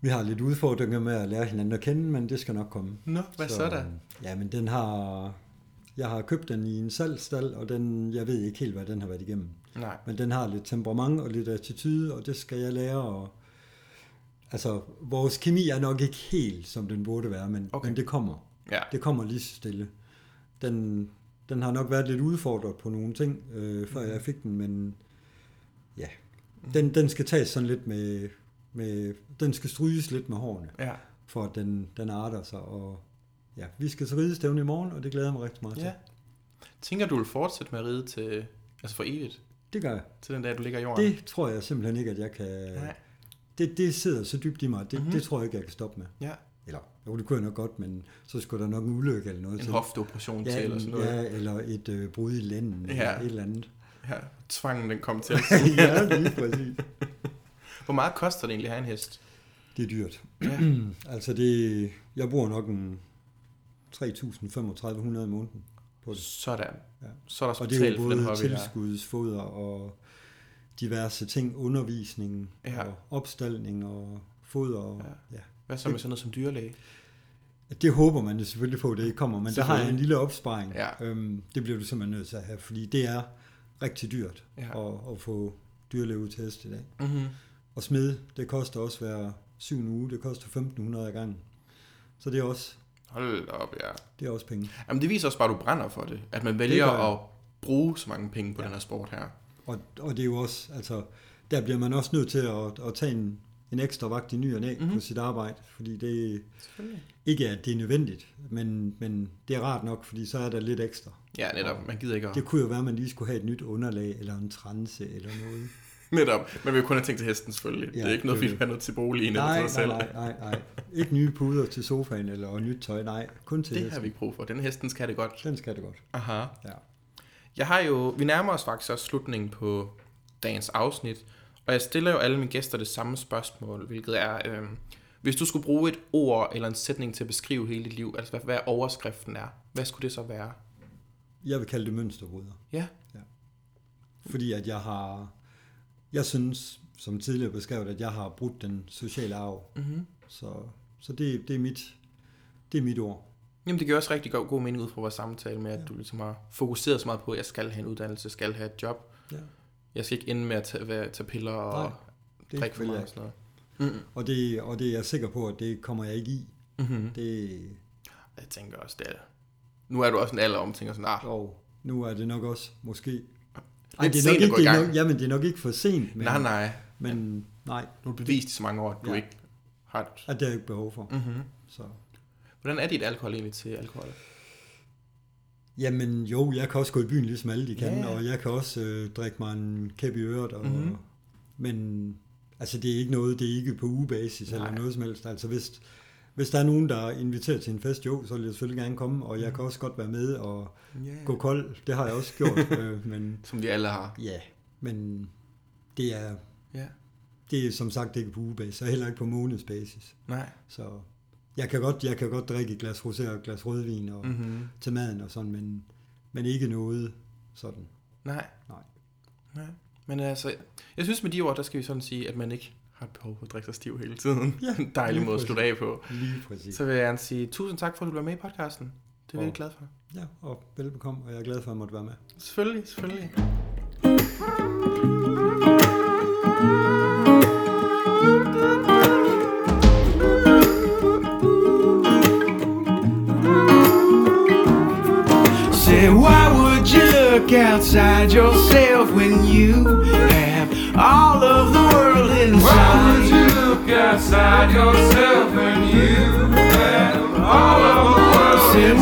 [SPEAKER 4] Vi har lidt udfordringer med at lære hinanden at kende, men det skal nok komme.
[SPEAKER 3] Nå, hvad så, så der?
[SPEAKER 4] Ja, men den har... Jeg har købt den i en salgstal, og den, jeg ved ikke helt, hvad den har været igennem.
[SPEAKER 3] Nej.
[SPEAKER 4] Men den har lidt temperament og lidt attitude, og det skal jeg lære. Og, altså, vores kemi er nok ikke helt, som den burde være, men,
[SPEAKER 3] Okay.
[SPEAKER 4] men det kommer.
[SPEAKER 3] Ja.
[SPEAKER 4] Det kommer lige så stille. Den, den har nok været lidt udfordret på nogle ting, øh, før jeg fik den, men ja, den, den skal tages sådan lidt med, med, den skal stryges lidt med hårene,
[SPEAKER 3] Ja.
[SPEAKER 4] for at den, den arter sig, og ja, vi skal til ridestævne i morgen, og det glæder jeg mig rigtig meget til.
[SPEAKER 3] ja. Tænker du vil fortsætte med at ride til, altså for evigt?
[SPEAKER 4] Det gør jeg.
[SPEAKER 3] Til den dag, du ligger i jorden?
[SPEAKER 4] Det tror jeg simpelthen ikke, at jeg kan...
[SPEAKER 3] Nej.
[SPEAKER 4] Det, det sidder så dybt i mig, det,
[SPEAKER 3] Mhm.
[SPEAKER 4] mm-hmm. det tror jeg ikke, jeg kan stoppe med.
[SPEAKER 3] Ja.
[SPEAKER 4] Eller, jo, det kunne jeg nok godt, men så skulle der nok en ulykke eller noget
[SPEAKER 3] En
[SPEAKER 4] til.
[SPEAKER 3] hofteoperation
[SPEAKER 4] ja,
[SPEAKER 3] til, eller sådan noget.
[SPEAKER 4] ja, eller et øh, brud i lænden,
[SPEAKER 3] ja.
[SPEAKER 4] eller et eller andet.
[SPEAKER 3] Ja. Tvangen, den kom til.
[SPEAKER 4] ja, lige præcis.
[SPEAKER 3] Hvor meget koster det egentlig at have en hest?
[SPEAKER 4] Det er dyrt.
[SPEAKER 3] Ja.
[SPEAKER 4] altså, det, jeg bruger nok en 3.3500 i måneden på det.
[SPEAKER 3] Sådan.
[SPEAKER 4] Ja.
[SPEAKER 3] Så er der
[SPEAKER 4] Og det er jo både tilskudsfoder og diverse ting, undervisning
[SPEAKER 3] Ja.
[SPEAKER 4] og opstalning og foder. Og,
[SPEAKER 3] Ja.
[SPEAKER 4] ja.
[SPEAKER 3] Hvad så med sådan noget som dyrlæge?
[SPEAKER 4] Det håber man jo selvfølgelig på, det ikke kommer, men der har jeg en lille opsparing.
[SPEAKER 3] Ja.
[SPEAKER 4] Øhm, det bliver du simpelthen nødt til at have, fordi det er rigtig dyrt
[SPEAKER 3] Ja.
[SPEAKER 4] at, at få dyrlæge ud til hest i dag.
[SPEAKER 3] Mm-hmm.
[SPEAKER 4] Og smid, det koster også hver syvende uge, det koster 1.500 ad gangen. Så det er også,
[SPEAKER 3] Hold op, ja.
[SPEAKER 4] det er også penge.
[SPEAKER 3] Jamen det viser også bare, at du brænder for det. At man vælger at bruge så mange penge på
[SPEAKER 4] Ja.
[SPEAKER 3] den her sport her.
[SPEAKER 4] Og, og det er jo også, altså, der bliver man også nødt til at, at tage en, en ekstra vagt i ny og næ
[SPEAKER 3] Mhm.
[SPEAKER 4] mm-hmm. på sit arbejde, fordi det ikke er, at det er nødvendigt, men, men det er rart nok, fordi så er der lidt ekstra.
[SPEAKER 3] Ja, netop. Man gider ikke at...
[SPEAKER 4] Det kunne jo være, at man lige skulle have et nyt underlag, eller en transe, eller noget.
[SPEAKER 3] Netop. Man vil jo kun have tænkt til hesten selvfølgelig. Ja,
[SPEAKER 4] Ja,
[SPEAKER 3] det er ikke noget,
[SPEAKER 4] det
[SPEAKER 3] vi
[SPEAKER 4] er
[SPEAKER 3] til boligen
[SPEAKER 4] nej,
[SPEAKER 3] eller til
[SPEAKER 4] nej,
[SPEAKER 3] dig selv.
[SPEAKER 4] nej, nej, nej. Ikke nye puder til sofaen, eller og nyt tøj, nej. Kun til
[SPEAKER 3] Det
[SPEAKER 4] hesten.
[SPEAKER 3] har vi ikke brug for. Den hesten skal det godt.
[SPEAKER 4] Den skal det godt.
[SPEAKER 3] Aha.
[SPEAKER 4] Ja.
[SPEAKER 3] Jeg har jo... Vi nærmer os faktisk også slutningen på dagens afsnit. Og jeg stiller jo alle mine gæster det samme spørgsmål, hvilket er... Øh, hvis du skulle bruge et ord eller en sætning til at beskrive hele dit liv, altså hvad, hvad overskriften er, hvad skulle det så være?
[SPEAKER 4] Jeg vil kalde det mønsterbryder.
[SPEAKER 3] Ja.
[SPEAKER 4] Fordi at jeg har... Jeg synes, som tidligere beskrevet, at jeg har brudt den sociale arv.
[SPEAKER 3] Mm-hmm.
[SPEAKER 4] Så, så det, det, er mit, det er mit ord.
[SPEAKER 3] Jamen, det giver også rigtig god, god mening ud fra vores samtale med, at
[SPEAKER 4] Ja.
[SPEAKER 3] du ligesom har fokuseret så meget på, at jeg skal have en uddannelse, skal have et job.
[SPEAKER 4] Ja.
[SPEAKER 3] Jeg skal ikke ende med at tage, tage piller og
[SPEAKER 4] Nej, Det
[SPEAKER 3] drikke for meget og sådan noget. Mm-hmm.
[SPEAKER 4] Og det, og det er jeg sikker på, at det kommer jeg ikke i.
[SPEAKER 3] Mm-hmm.
[SPEAKER 4] Det,
[SPEAKER 3] Jeg tænker også, det er... Nu er du også en alder om, tænker sådan, ah,
[SPEAKER 4] og nu er det nok også måske...
[SPEAKER 3] Lidt
[SPEAKER 4] det er nok ikke, det er nok, jamen, det er nok ikke for sent, men,
[SPEAKER 3] nej, nej,
[SPEAKER 4] men nej,
[SPEAKER 3] nu er du bevist i så mange år, at du
[SPEAKER 4] Ja.
[SPEAKER 3] ikke har et...
[SPEAKER 4] at det er ikke behov for.
[SPEAKER 3] Mm-hmm.
[SPEAKER 4] Så.
[SPEAKER 3] Hvordan er dit alkohol egentlig til alkohol?
[SPEAKER 4] Jamen jo, jeg kan også gå i byen, ligesom alle de kan,
[SPEAKER 3] Ja.
[SPEAKER 4] og jeg kan også øh, drikke mig en kæp i øret, og,
[SPEAKER 3] Mhm.
[SPEAKER 4] mm-hmm. men altså det er ikke noget, det er ikke på ugebasis
[SPEAKER 3] Nej.
[SPEAKER 4] eller noget som helst. Altså hvis, hvis der er nogen, der inviterer til en fest, jo, så vil jeg selvfølgelig gerne komme, og jeg kan også godt være med og
[SPEAKER 3] Yeah.
[SPEAKER 4] gå kold. Det har jeg også gjort, øh, men
[SPEAKER 3] Som vi alle har.
[SPEAKER 4] ja, men det er,
[SPEAKER 3] Ja.
[SPEAKER 4] det er som sagt ikke på ugebasis, og heller ikke på månedsbasis.
[SPEAKER 3] Nej.
[SPEAKER 4] Så jeg kan godt, jeg kan godt drikke et glas rosé og et glas rødvin og mm.
[SPEAKER 3] Mm-hmm.
[SPEAKER 4] til maden og sådan, men, men ikke noget sådan.
[SPEAKER 3] Nej.
[SPEAKER 4] Nej.
[SPEAKER 3] Nej. Men altså, jeg synes med de ord, der skal vi sådan sige, at man ikke har et behov for at drikke sig stiv hele tiden.
[SPEAKER 4] Ja,
[SPEAKER 3] en dejlig
[SPEAKER 4] lige
[SPEAKER 3] måde at slutte af på.
[SPEAKER 4] Lige præcis.
[SPEAKER 3] Så vil jeg gerne sige tusind tak for, at du var med i podcasten. Det er
[SPEAKER 4] Og-
[SPEAKER 3] virkelig glad for.
[SPEAKER 4] Ja, og velbekomme, og jeg er glad for, at jeg måtte være med.
[SPEAKER 3] Selvfølgelig, selvfølgelig.
[SPEAKER 1] Say, why would you look outside yourself when you have all of the outside yourself when you have all of the world inside? Say, why